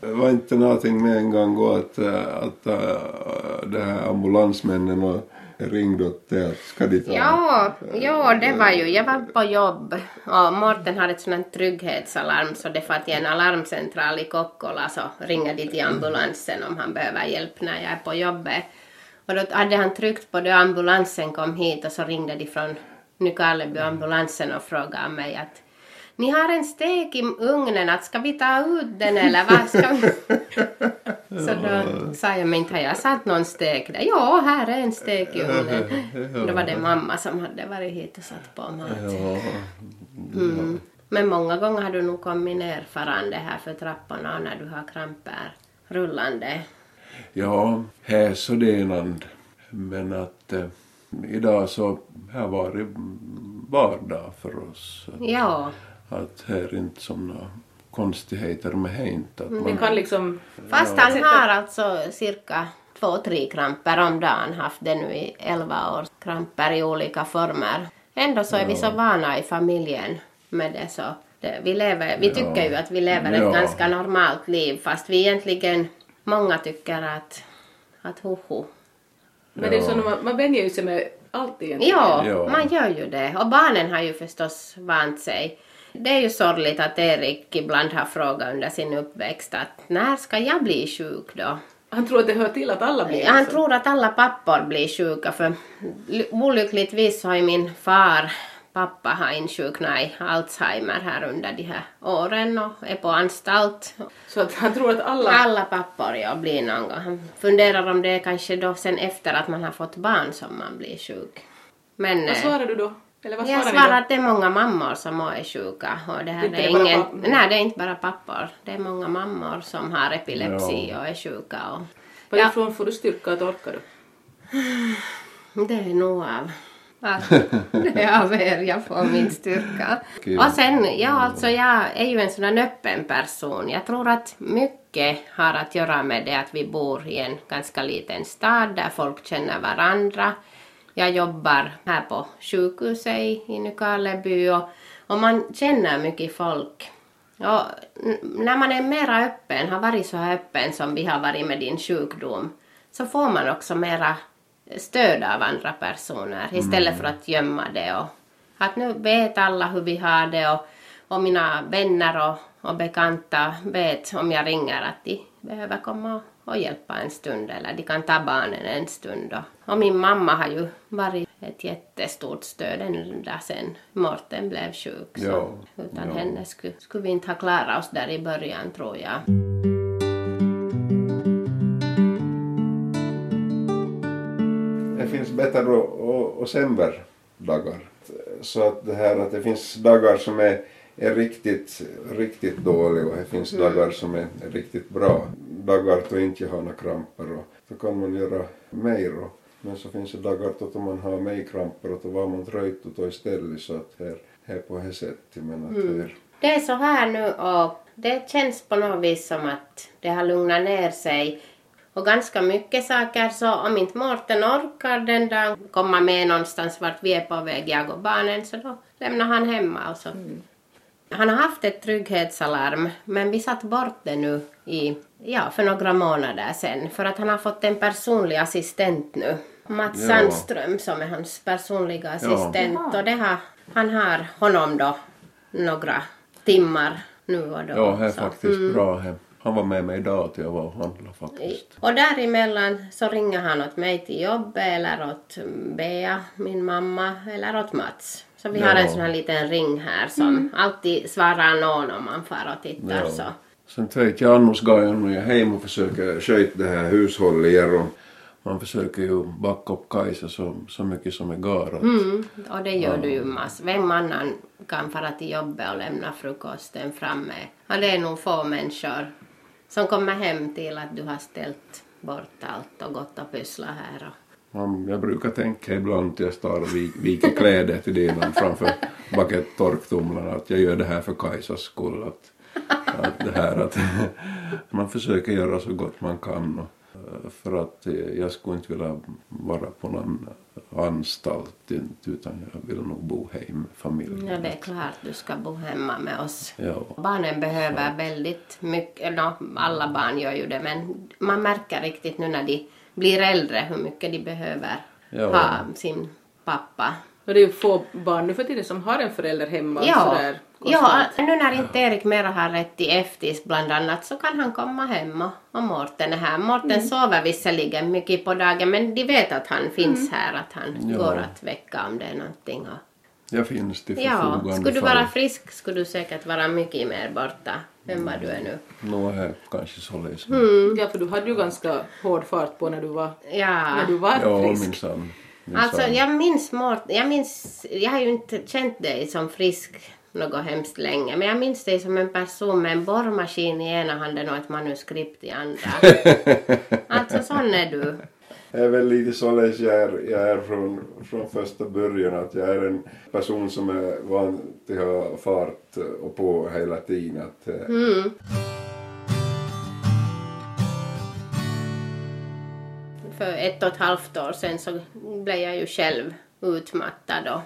Speaker 2: Det var inte någonting med en gång gå att, äh, att äh, det här ambulansmännen och ringde åt det att ska de ta
Speaker 1: Ja, ja, det var ju. Jag var på jobb och Morten har ett sånt trygghetsalarm så det får till en alarmcentral i Kokkola så ringer de till ambulansen om han behöver hjälp när jag är på jobbet. Och då hade han tryckt på det och ambulansen kom hit och så ringde de från Nykarleby ambulansen och frågade mig att ni har en stek i ugnen, att ska vi ta ut den eller vad ska vi? *laughs* Så då sa jag, men inte har jag satt någon stek där? Ja, här är en stek i ugnen. Då var det mamma som hade varit hit och satt på mat. Mm. Men många gånger har du nog kommit ner farande här för trapporna när du har kramper rullande.
Speaker 2: ja här så det är något. Men att äh, idag så här var det vardag för oss.
Speaker 1: Ja,
Speaker 2: att här är inte som några konstigheter med hänt. Att
Speaker 4: Det
Speaker 2: man,
Speaker 4: kan liksom...
Speaker 1: fast han har alltså cirka två, tre kramper om dagen haft det nu i elva år. Kramper i olika former. Ändå så är vi så vana i familjen med det så. Det, vi, lever, vi tycker ju att vi lever ett
Speaker 2: Ja.
Speaker 1: ganska normalt liv fast vi egentligen, många tycker att, att hoho.
Speaker 4: Men det är så
Speaker 2: Ja.
Speaker 4: man, man vänjer ju sig med allt egentligen.
Speaker 1: Ja,
Speaker 2: Ja.
Speaker 1: man gör ju det. Och barnen har ju förstås vant sig. Det är ju sorgligt att Erik ibland har frågat under sin uppväxt att när ska jag bli sjuk då?
Speaker 4: Han tror att det hör till att alla blir
Speaker 1: Han
Speaker 4: så.
Speaker 1: tror att alla pappor blir sjuka för ly- olyckligtvis så har ju min far, pappa, har insjuknat i Alzheimer här under de här åren och är på anstalt.
Speaker 4: Så att han tror att alla...
Speaker 1: Alla pappor ja, blir någon gång. Han funderar om det är kanske då sen efter att man har fått barn som man blir sjuk. Men,
Speaker 4: Vad
Speaker 1: eh,
Speaker 4: svarar du då? Eller vad
Speaker 1: jag
Speaker 4: svarar
Speaker 1: svarar
Speaker 4: ni
Speaker 1: att det är många mammor som är sjuka. Och det här
Speaker 4: Inte
Speaker 1: är
Speaker 4: det bara
Speaker 1: ingen,
Speaker 4: pappor?
Speaker 1: nej, det är inte bara pappor. Det är många mammor som har epilepsi och är sjuka. Och,
Speaker 4: då? Varifrån får du styrka att orka du? *sighs*
Speaker 1: det är nog av att *laughs* *laughs* det är av er jag får min styrka.
Speaker 2: Kul.
Speaker 1: Och sen, ja alltså jag är ju en sån öppen person. Jag tror att mycket har att göra med det att vi bor i en ganska liten stad där folk känner varandra. Jag jobbar här på sjukhuset i, Nykarleby och, och man känner mycket folk. Och när man är mera öppen, har varit så här öppen som vi har varit med din sjukdom, så får man också mera stöd av andra personer istället för att gömma det. Och att nu vet alla hur vi har det och, och mina vänner och, och bekanta vet om jag ringer att de behöver komma och, och hjälpa en stund eller de kan ta barnen en stund. Och, och min mamma har ju varit ett jättestort stöd ända sedan Morten blev sjuk. Så
Speaker 2: Ja,
Speaker 1: utan
Speaker 2: ja.
Speaker 1: henne skulle, skulle vi inte ha klarat oss där i början tror jag.
Speaker 2: Det finns bättre och, och, och sämre dagar. Så att det här att det finns dagar som är, är riktigt, riktigt dåliga och det finns dagar som är, är riktigt bra. Dagar då inte jag har några kramper och då kan man göra mer. Och, men så finns det dagar då man har mer kramper och då var man trött och då istället så att här, här på det sättet. Men att här,
Speaker 1: Det är så här nu och det känns på något vis som att det har lugnat ner sig. Och ganska mycket saker så om inte Mårten orkar den dagen komma med någonstans vart vi är på väg, jag och barnen, så då lämnar han hemma och så. Han har haft ett trygghetsalarm men vi satt bort det nu i, ja, för några månader sedan för att han har fått en personlig assistent nu. Mats
Speaker 2: Ja.
Speaker 1: Sandström som är hans personliga assistent
Speaker 4: Jaha.
Speaker 1: och det har, han har honom då några timmar nu och då.
Speaker 2: ja, det är
Speaker 1: så.
Speaker 2: faktiskt bra. Här. Han var med mig idag till jag var och handlade faktiskt.
Speaker 1: Och däremellan så ringer han åt mig till jobbet eller åt Bea, min mamma, eller åt Mats. Så vi har
Speaker 2: Ja.
Speaker 1: en sån här liten ring här som alltid svarar någon om man far och tittar.
Speaker 2: Ja.
Speaker 1: Så.
Speaker 2: Sen vet jag annars går jag nog hem och försöker sköta det här hushållet och man försöker ju backa upp Kajsa så, så mycket som är garat.
Speaker 1: Mm, och det gör du ju mass. Vem annan kan fara till jobbet och lämna frukosten framme? Ja, det är nog få människor som kommer hem till att du har ställt bort allt och gått och pysslat här. Och...
Speaker 2: Man, jag brukar tänka ibland till jag står och vi- viker kläder till dinan framför baket torktumlarna att jag gör det här för Kajsas skull. Att, att det här att *laughs* man försöker göra så gott man kan. Och, eh, för att eh, jag skulle inte vilja vara på någon anstalt utan jag vill nog bo hem familjen.
Speaker 1: Ja, det är klart du ska bo hemma med oss.
Speaker 2: Ja.
Speaker 1: Barnen behöver väldigt mycket, no, alla barn gör ju det, men man märker riktigt nu när de blir äldre hur mycket de behöver
Speaker 2: Ja.
Speaker 1: ha sin pappa.
Speaker 4: Och det är ju få barn nu för tiden som har en förälder hemma och
Speaker 1: Ja,
Speaker 4: sådär.
Speaker 1: ja, nu när inte Erik mera har rätt till eftis bland annat så kan han komma hem och, och Mårten är här. Mårten
Speaker 2: Mm.
Speaker 1: sover visserligen mycket på dagen men de vet att han finns här, att han
Speaker 2: Ja.
Speaker 1: går att väcka om det är någonting.
Speaker 2: Jag finns till
Speaker 1: ja,
Speaker 2: förfogande.
Speaker 1: skulle du vara frisk skulle du säkert vara mycket mer borta än vad du är nu.
Speaker 2: Nå är kanske så läs.
Speaker 1: Mm.
Speaker 4: Ja, för du hade ju ganska hård fart på när du var,
Speaker 1: Ja.
Speaker 4: när du var
Speaker 2: Ja,
Speaker 4: frisk.
Speaker 2: minsann. minsann.
Speaker 1: Alltså jag minns Mårten, jag minns, jag har ju inte känt dig som frisk något hemskt länge, men jag minns dig som en person med en borrmaskin i ena handen och ett manuskript i andra. *laughs* alltså sån är du.
Speaker 2: Jag är väl lite således jag är, jag är från, från första början att jag är en person som är van till att ha fart och på hela tiden. Att, eh, mm.
Speaker 1: För ett och ett halvt år sedan så blev jag ju själv utmattad och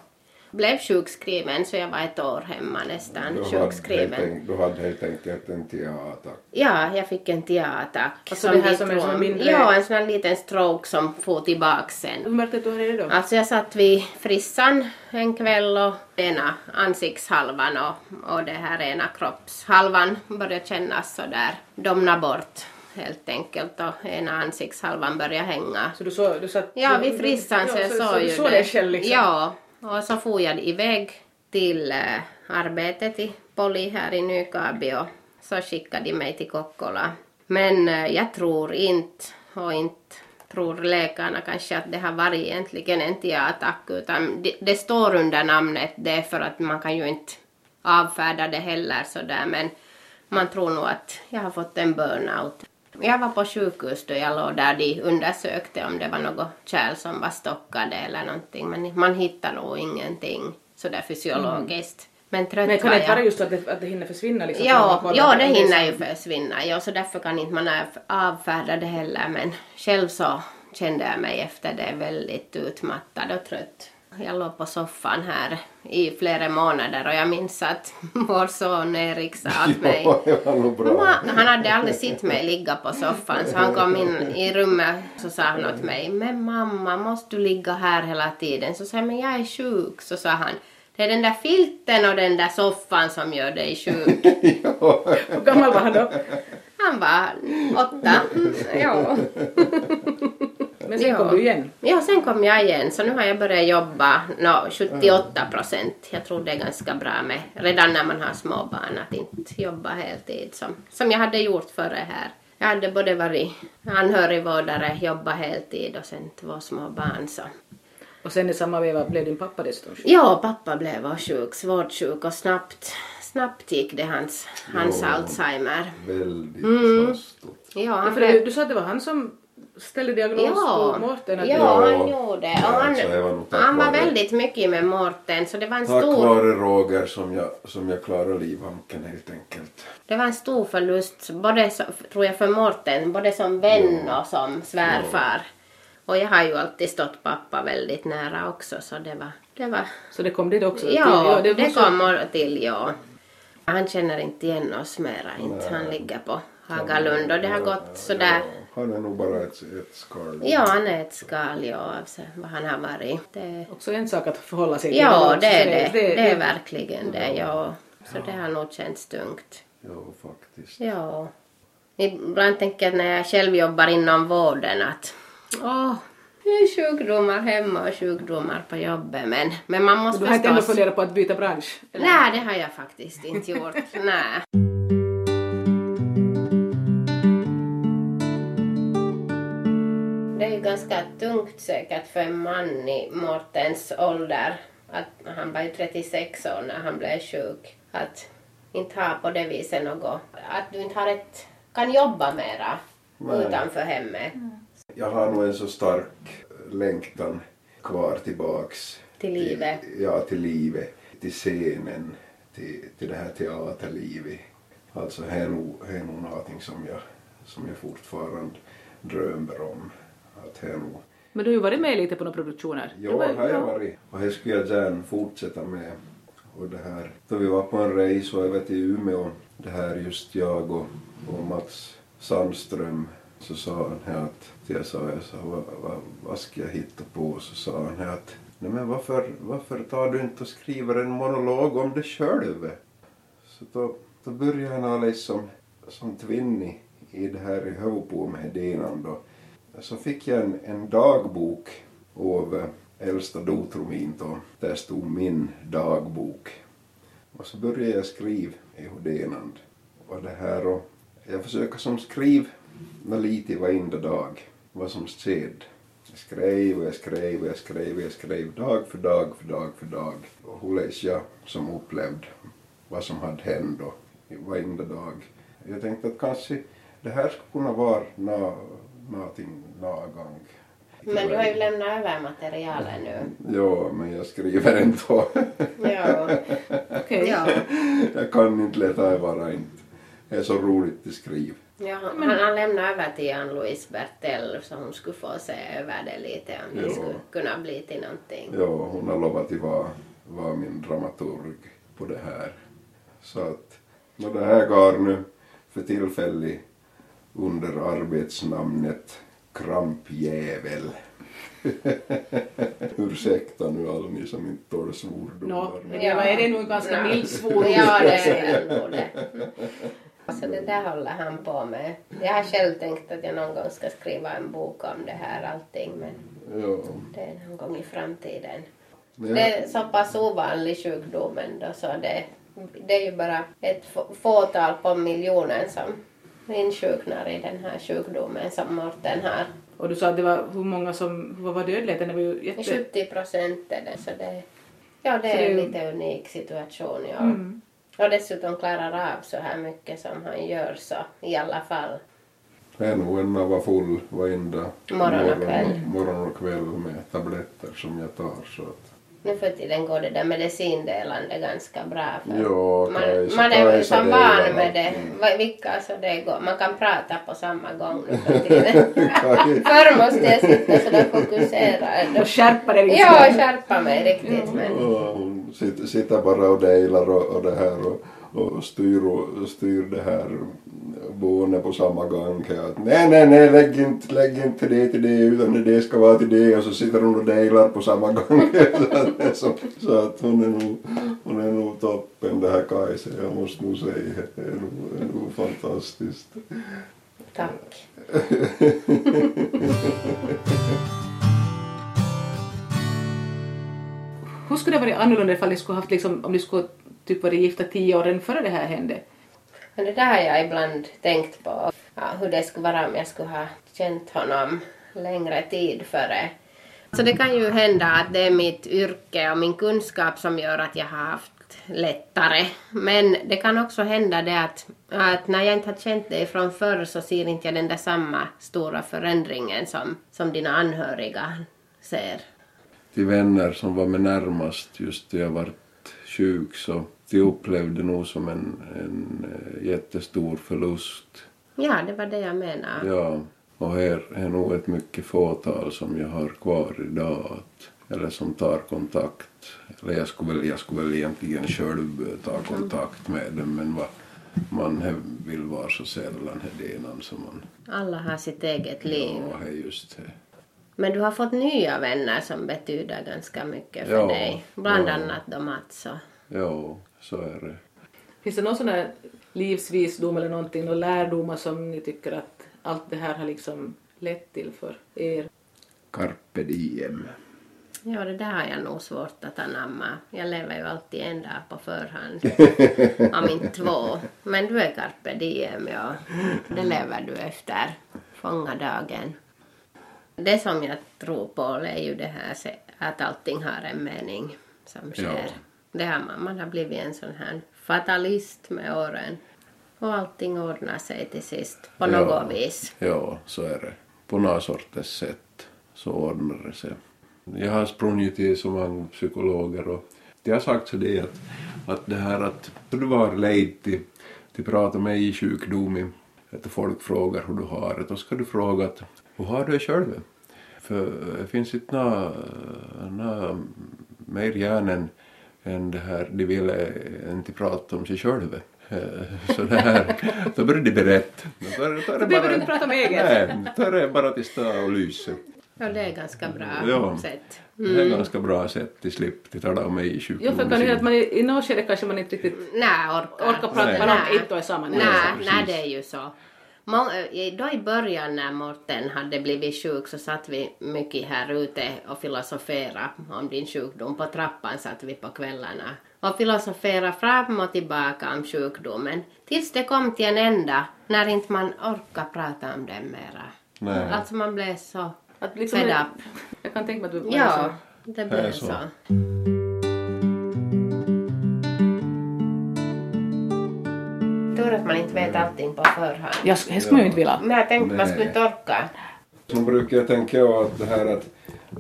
Speaker 1: blev sjukskriven så jag var ett år hemma nästan
Speaker 2: du,
Speaker 1: sjukskriven.
Speaker 2: enk- du hade helt enkelt en TIA-attack.
Speaker 1: Ja, jag fick en TIA-attack.
Speaker 4: Alltså det här som är som mindre-
Speaker 1: Ja, en sån här liten stroke som får tillbaks sen.
Speaker 4: Hur märkte du det då?
Speaker 1: Alltså jag satt vid frissan en kväll och ena ansiktshalvan och, och det här ena kroppshalvan började kännas sådär domna bort helt enkelt och ena ansiktshalvan började hänga.
Speaker 4: Så du, så, du satt...
Speaker 1: Ja, vid frissan så jag såg
Speaker 4: så
Speaker 1: ju
Speaker 4: du såg
Speaker 1: det.
Speaker 4: själv liksom?
Speaker 1: Ja, och så for jag iväg till eh, arbetet i Poli här i Nykabi och så skickade de mig till Kokkola. Men eh, jag tror inte, och inte tror läkarna kanske att det har varit egentligen en TIA-attack utan det, det står under namnet det för att man kan ju inte avfärda det heller sådär men man tror nog att jag har fått en burnout. Jag var på sjukhus då jag låg där de undersökte om det var något kärl som var stockade eller någonting men man hittar nog ingenting sådär fysiologiskt. Men trött
Speaker 4: Men kan det inte vara just att det, att det hinner försvinna liksom?
Speaker 1: Ja, ja, det hinner ju försvinna. Ja, så därför kan inte man av- avfärda det heller. Men själv så kände jag mig efter det väldigt utmattad och trött. Jag låg på soffan här i flera månader och jag minns att *laughs* vår son Erik sa åt mig. Mamma, han hade aldrig sett mig ligga på soffan så han kom in i rummet så sa han åt mig Men mamma, måste du ligga här hela tiden? Så sa jag, men jag är sjuk. Så sa han Det är den där filten och den där soffan som gör dig sjuk. *laughs*
Speaker 4: Hur gammal var han då?
Speaker 1: Han var åtta. Ja. *laughs*
Speaker 4: Men sen
Speaker 1: Ja.
Speaker 4: kom du igen.
Speaker 1: ja, sen kom jag igen så nu har jag börjat jobba no, 78 procent. Jag tror det är ganska bra med redan när man har små barn att inte jobba heltid som, som jag hade gjort före här. Jag hade både varit anhörigvårdare, jobbat heltid och sen två små barn så.
Speaker 4: Och sen i samma veva blev din pappa dessutom sjuk.
Speaker 1: Ja, pappa blev sjuk, svårt sjuk och snabbt, snabbt gick det hans, hans
Speaker 2: Ja.
Speaker 1: Alzheimer.
Speaker 2: väldigt
Speaker 1: Mm.
Speaker 2: hastigt.
Speaker 1: Ja,
Speaker 4: Ja,
Speaker 1: han
Speaker 4: för
Speaker 1: blev-
Speaker 4: du, du sa att det var han som ställde diagnos
Speaker 1: Ja,
Speaker 4: på Mårten? att
Speaker 1: ja
Speaker 4: det-
Speaker 1: han gjorde det.
Speaker 2: Ja,
Speaker 1: Och han,
Speaker 2: alltså, det var
Speaker 1: han var väldigt mycket med Mårten så det var en
Speaker 2: Tack
Speaker 1: stor
Speaker 2: vare Roger som jag, som jag klarar livhanken helt enkelt.
Speaker 1: Det var en stor förlust, både så, tror jag för Mårten, både som vän och som svärfar. Och jag har ju alltid stått pappa väldigt nära också så det var... Det var
Speaker 4: Så det kom dit också?
Speaker 1: ja, det,
Speaker 4: måste-
Speaker 1: kommer till, ja. Han känner inte igen oss mera inte. Han ligger på Hagalund och det har gått sådär...
Speaker 2: Ja, han är nog bara ett, ett skal.
Speaker 1: Ja, han är ett skal, ja, alltså, vad han har varit. Det,
Speaker 4: Också en sak att förhålla sig till.
Speaker 1: ja, det är det. Det är verkligen det, ja. Så det har nog känts tungt.
Speaker 2: Ja, faktiskt.
Speaker 1: Ja. Ibland tänker jag när jag själv jobbar inom vården att åh, det är sjukdomar hemma och sjukdomar på jobbet men, men man måste
Speaker 4: Du har inte ändå
Speaker 1: förstås...
Speaker 4: funderat på att byta bransch? eller?
Speaker 1: Nej, det har jag faktiskt inte gjort. *laughs* Nej. Ganska tungt säkert för en man i Mortens ålder. Att han var ju 36 år när han blev sjuk. Att inte ha på det viset något. Att du inte har ett, kan jobba mera
Speaker 2: Nej.
Speaker 1: utanför hemmet
Speaker 2: Jag har nog en så stark längtan kvar tillbaks.
Speaker 1: till livet.
Speaker 2: Till, ja, till livet. Till scenen. Till, till det här teaterlivet. Alltså det är nog, det är nog någonting som jag, som jag fortfarande drömmer om. Nog,
Speaker 4: Men du har ju varit med lite på några produktioner.
Speaker 2: ja,
Speaker 4: Det
Speaker 2: har jag varit. Och det skulle jag gärna fortsätta med. Och det här, då vi var på en race och över till Umeå, det här just jag och, och Mats Sandström, så sa han här att, jag sa, jag sa vad, vad, vad ska jag hitta på? Så sa han här att, nej men varför, varför tar du inte och skriver en monolog om dig själv? Så då, då började han liksom som tvinnig i det här i Hövbo med Dinan då. Så fick jag en, en dagbok av eh, äldsta dotromin då. Där stod min dagbok. Och så började jag skriva i Hodenand. Och det här och jag försöker som skriv med lite varenda dag vad som skedde. Jag skrev och jag skrev och jag skrev och jag skrev dag för dag för dag för dag. Och hur läste jag som upplevde vad som hade hänt då varenda dag. Jag tänkte att kanske det här skulle kunna vara något någonting någon gång.
Speaker 1: Men du har ju lämnat över materialet nu.
Speaker 2: Ja, men jag skriver ändå.
Speaker 1: Ja.
Speaker 4: Okej.
Speaker 1: ja.
Speaker 2: jag kan inte låta det vara inte. Det är så roligt att skriva.
Speaker 1: Ja, han, han lämnade över till Ann-Louise Bertell så hon skulle få se över det lite om det
Speaker 2: Ja.
Speaker 1: skulle kunna bli till någonting.
Speaker 2: Ja, hon har lovat att vara, vara min dramaturg på det här. Så att, nå det här går nu för tillfället under arbetsnamnet Krampjävel. *laughs* Ursäkta nu alla ni som inte tål svordomar.
Speaker 4: Nå, men
Speaker 1: Ja.
Speaker 4: är det nog en ganska mild svordom.
Speaker 1: Ja, det är ändå det. Så det där håller han på med. Jag har själv tänkt att jag någon gång ska skriva en bok om det här allting men
Speaker 2: Ja.
Speaker 1: det är någon gång i framtiden.
Speaker 2: Men
Speaker 1: Det är så pass ovanlig sjukdomen då så det, det är ju bara ett få- fåtal på miljonen som insjuknar i den här sjukdomen som Morten har.
Speaker 4: Och du sa att det var hur många som, vad var dödligheten? Det var ju jätte...
Speaker 1: 70 procent är det så det, ja, det
Speaker 4: Så
Speaker 1: är en
Speaker 4: ju-
Speaker 1: lite unik situation. Ja.
Speaker 4: Mm.
Speaker 1: Och dessutom klarar av så här mycket som han gör så i alla fall.
Speaker 2: en var full varenda
Speaker 1: Morgon och kväll.
Speaker 2: morgon och kväll med tabletter som jag tar. Så att,
Speaker 1: Nu för tiden går det där medicindelande ganska bra. För
Speaker 2: Ja,
Speaker 1: man,
Speaker 2: Kajsa-
Speaker 1: man är
Speaker 2: Kajsa
Speaker 1: som van med det. Vilka så det går. Man kan prata på samma gång nu för *laughs* tiden. Förr måste jag sitta sådär fokuserad. *laughs*
Speaker 4: Och skärpa dig lite.
Speaker 1: Ja, skärpa mig riktigt. Men
Speaker 2: sitter bara och delar och, och det här och, och styr, och styr det här boende på samma gång. Här. Att, nej, nej, nej, lägg inte, lägg inte det till det utan det ska vara till det och så sitter hon och delar på samma gång. *laughs* så, så att hon är nog, hon är nog toppen det här Kajsa, jag måste nog säga. Det är nog, det är nog fantastiskt.
Speaker 1: tack.
Speaker 4: Hur skulle det varit annorlunda ifall ni skulle haft liksom, om ni skulle typ varit gifta tio år innan före det här hände?
Speaker 1: Men det där har jag ibland tänkt på. Ja, hur det skulle vara om jag skulle ha känt honom längre tid före. Så det kan ju hända att det är mitt yrke och min kunskap som gör att jag har haft lättare. Men det kan också hända det att, att när jag inte har känt dig från förr så ser inte jag den där samma stora förändringen som, som dina anhöriga ser.
Speaker 2: till vänner som var med närmast just då jag vart sjuk så de upplevde nog som en, en eh, jättestor förlust.
Speaker 1: Ja, det var det jag menar.
Speaker 2: Ja, och här är nog ett mycket fåtal som jag har kvar idag. Att, eller som tar kontakt. Eller jag skulle väl, jag skulle väl egentligen själv ta kontakt med dem men vad man vill vara så sällan det innan som man...
Speaker 1: Alla har sitt eget liv.
Speaker 2: Ja, just det.
Speaker 1: Men du har fått nya vänner som betyder ganska mycket för
Speaker 2: Ja,
Speaker 1: dig. Bland
Speaker 2: ja.
Speaker 1: annat då Mats och...
Speaker 2: Ja, så är det.
Speaker 4: Finns det någon sån där livsvisdom eller någonting, några lärdomar som ni tycker att allt det här har liksom lett till för er?
Speaker 2: Carpe diem.
Speaker 1: Ja, det där har jag nog svårt att anamma. Jag lever ju alltid en dag på förhand. *laughs* Om inte två. Men du är carpe diem, ja. Det lever du efter. Fånga dagen. Det som jag tror på är ju det här att allting har en mening som sker.
Speaker 2: Ja.
Speaker 1: Det har man, man har blivit en sån här fatalist med åren. Och allting ordnar sig till sist på
Speaker 2: Ja.
Speaker 1: något vis.
Speaker 2: Ja, så är det. På något sorts sätt så ordnar det sig. Jag har sprungit till så många psykologer och det har sagt så det att, att det här att du var lejd till, till prata med i sjukdom, att folk frågar hur du har det, då ska du fråga att hur har du det själv? För det finns inte nå, nå mer hjärn än, det här, de vill eh, inte prata om sig själva. Eh, Så det här, då börjar de berätta. Då, då, då, är det
Speaker 4: Då behöver du inte prata om eget.
Speaker 2: Nej, då är det bara till stå och lysa.
Speaker 1: Ja, det är ganska bra
Speaker 2: Ja.
Speaker 1: sätt.
Speaker 2: Det är ganska bra sätt till slipp till tala om mig i
Speaker 4: Jo,
Speaker 2: sjukdomen.
Speaker 4: för kan att man i, i något skede kanske man inte riktigt
Speaker 1: Nej, orkar.
Speaker 4: orkar prata
Speaker 2: Nej.
Speaker 4: om ett och samma.
Speaker 1: Nej, det är ju så. I- Då i början när Morten hade blivit sjuk så satt vi mycket här ute och filosoferade om din sjukdom. På trappan satt vi på kvällarna och filosoferade fram och tillbaka om sjukdomen. Tills det kom till en ända när inte man orkar prata om den mera.
Speaker 2: Nej.
Speaker 1: Alltså man blev så
Speaker 4: Att liksom,
Speaker 1: fed up.
Speaker 4: Jag kan tänka mig att du
Speaker 1: Ja, det
Speaker 2: Det är
Speaker 1: blev
Speaker 2: så.
Speaker 1: så. Man inte vet allting på förhand.
Speaker 4: Jag, det skulle man ju inte vilja.
Speaker 1: Men jag tänkte man
Speaker 2: Nej.
Speaker 1: skulle inte orka.
Speaker 2: Så brukar jag tänka att det här att,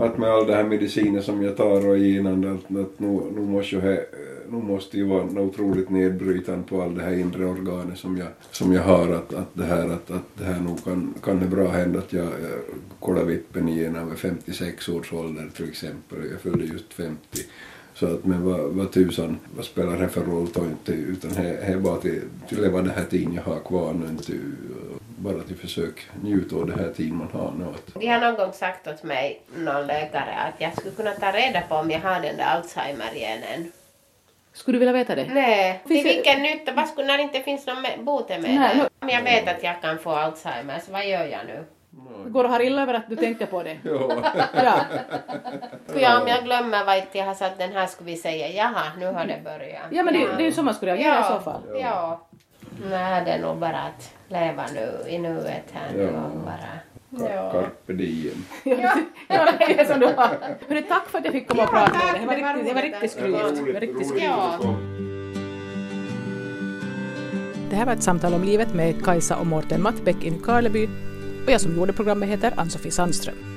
Speaker 2: att med all det här medicinen som jag tar och innan att, att nu, nu, måste ju he, nu måste ju vara otroligt nedbrytande på all det här inre organet som jag, som jag har att, att det här att, att det här nog kan, kan det bra hända att jag, jag kollar vippen igen över 56 års ålder till exempel jag fyllde just 50 så att men vad, vad tusan, vad spelar det för roll då inte utan det är bara till, till leva det här tiden jag har kvar nu inte bara till försök njuta av det här tiden man har nu. Att,
Speaker 1: De har någon gång sagt åt mig, någon läkare, att jag skulle kunna ta reda på om jag har den där Alzheimer-genen.
Speaker 4: Skulle du vilja veta det?
Speaker 1: Nej, till vilken nytta? Vad skulle, när det inte finns någon me- botemedel? Om jag vet att jag kan få Alzheimer, så vad gör jag nu?
Speaker 4: Går och har illa över att du tänker på det? *laughs*
Speaker 2: ja.
Speaker 4: Ja.
Speaker 1: Om jag glömmer vad jag har satt den här, skulle vi säga jaha, nu har det börjat.
Speaker 4: ja, men det, det är ju så man skulle reagera i så fall.
Speaker 1: Ja. Nej, det är nog bara att leva nu i nuet här nu
Speaker 2: Ja.
Speaker 1: och bara... Ja.
Speaker 2: Carpe diem.
Speaker 4: Ja, *laughs* ja, det är som du har. Hörru, tack för att jag fick komma och
Speaker 1: Ja,
Speaker 4: prata med dig. Det var
Speaker 1: Det
Speaker 4: riktigt, det var riktigt skryvt. Det var riktigt skryvt.
Speaker 1: Ja.
Speaker 3: Det här var ett samtal om livet med Kajsa och Mårten Mattbäck i Nykarleby och jag som gjorde programmet heter Ann-Sofie Sandström.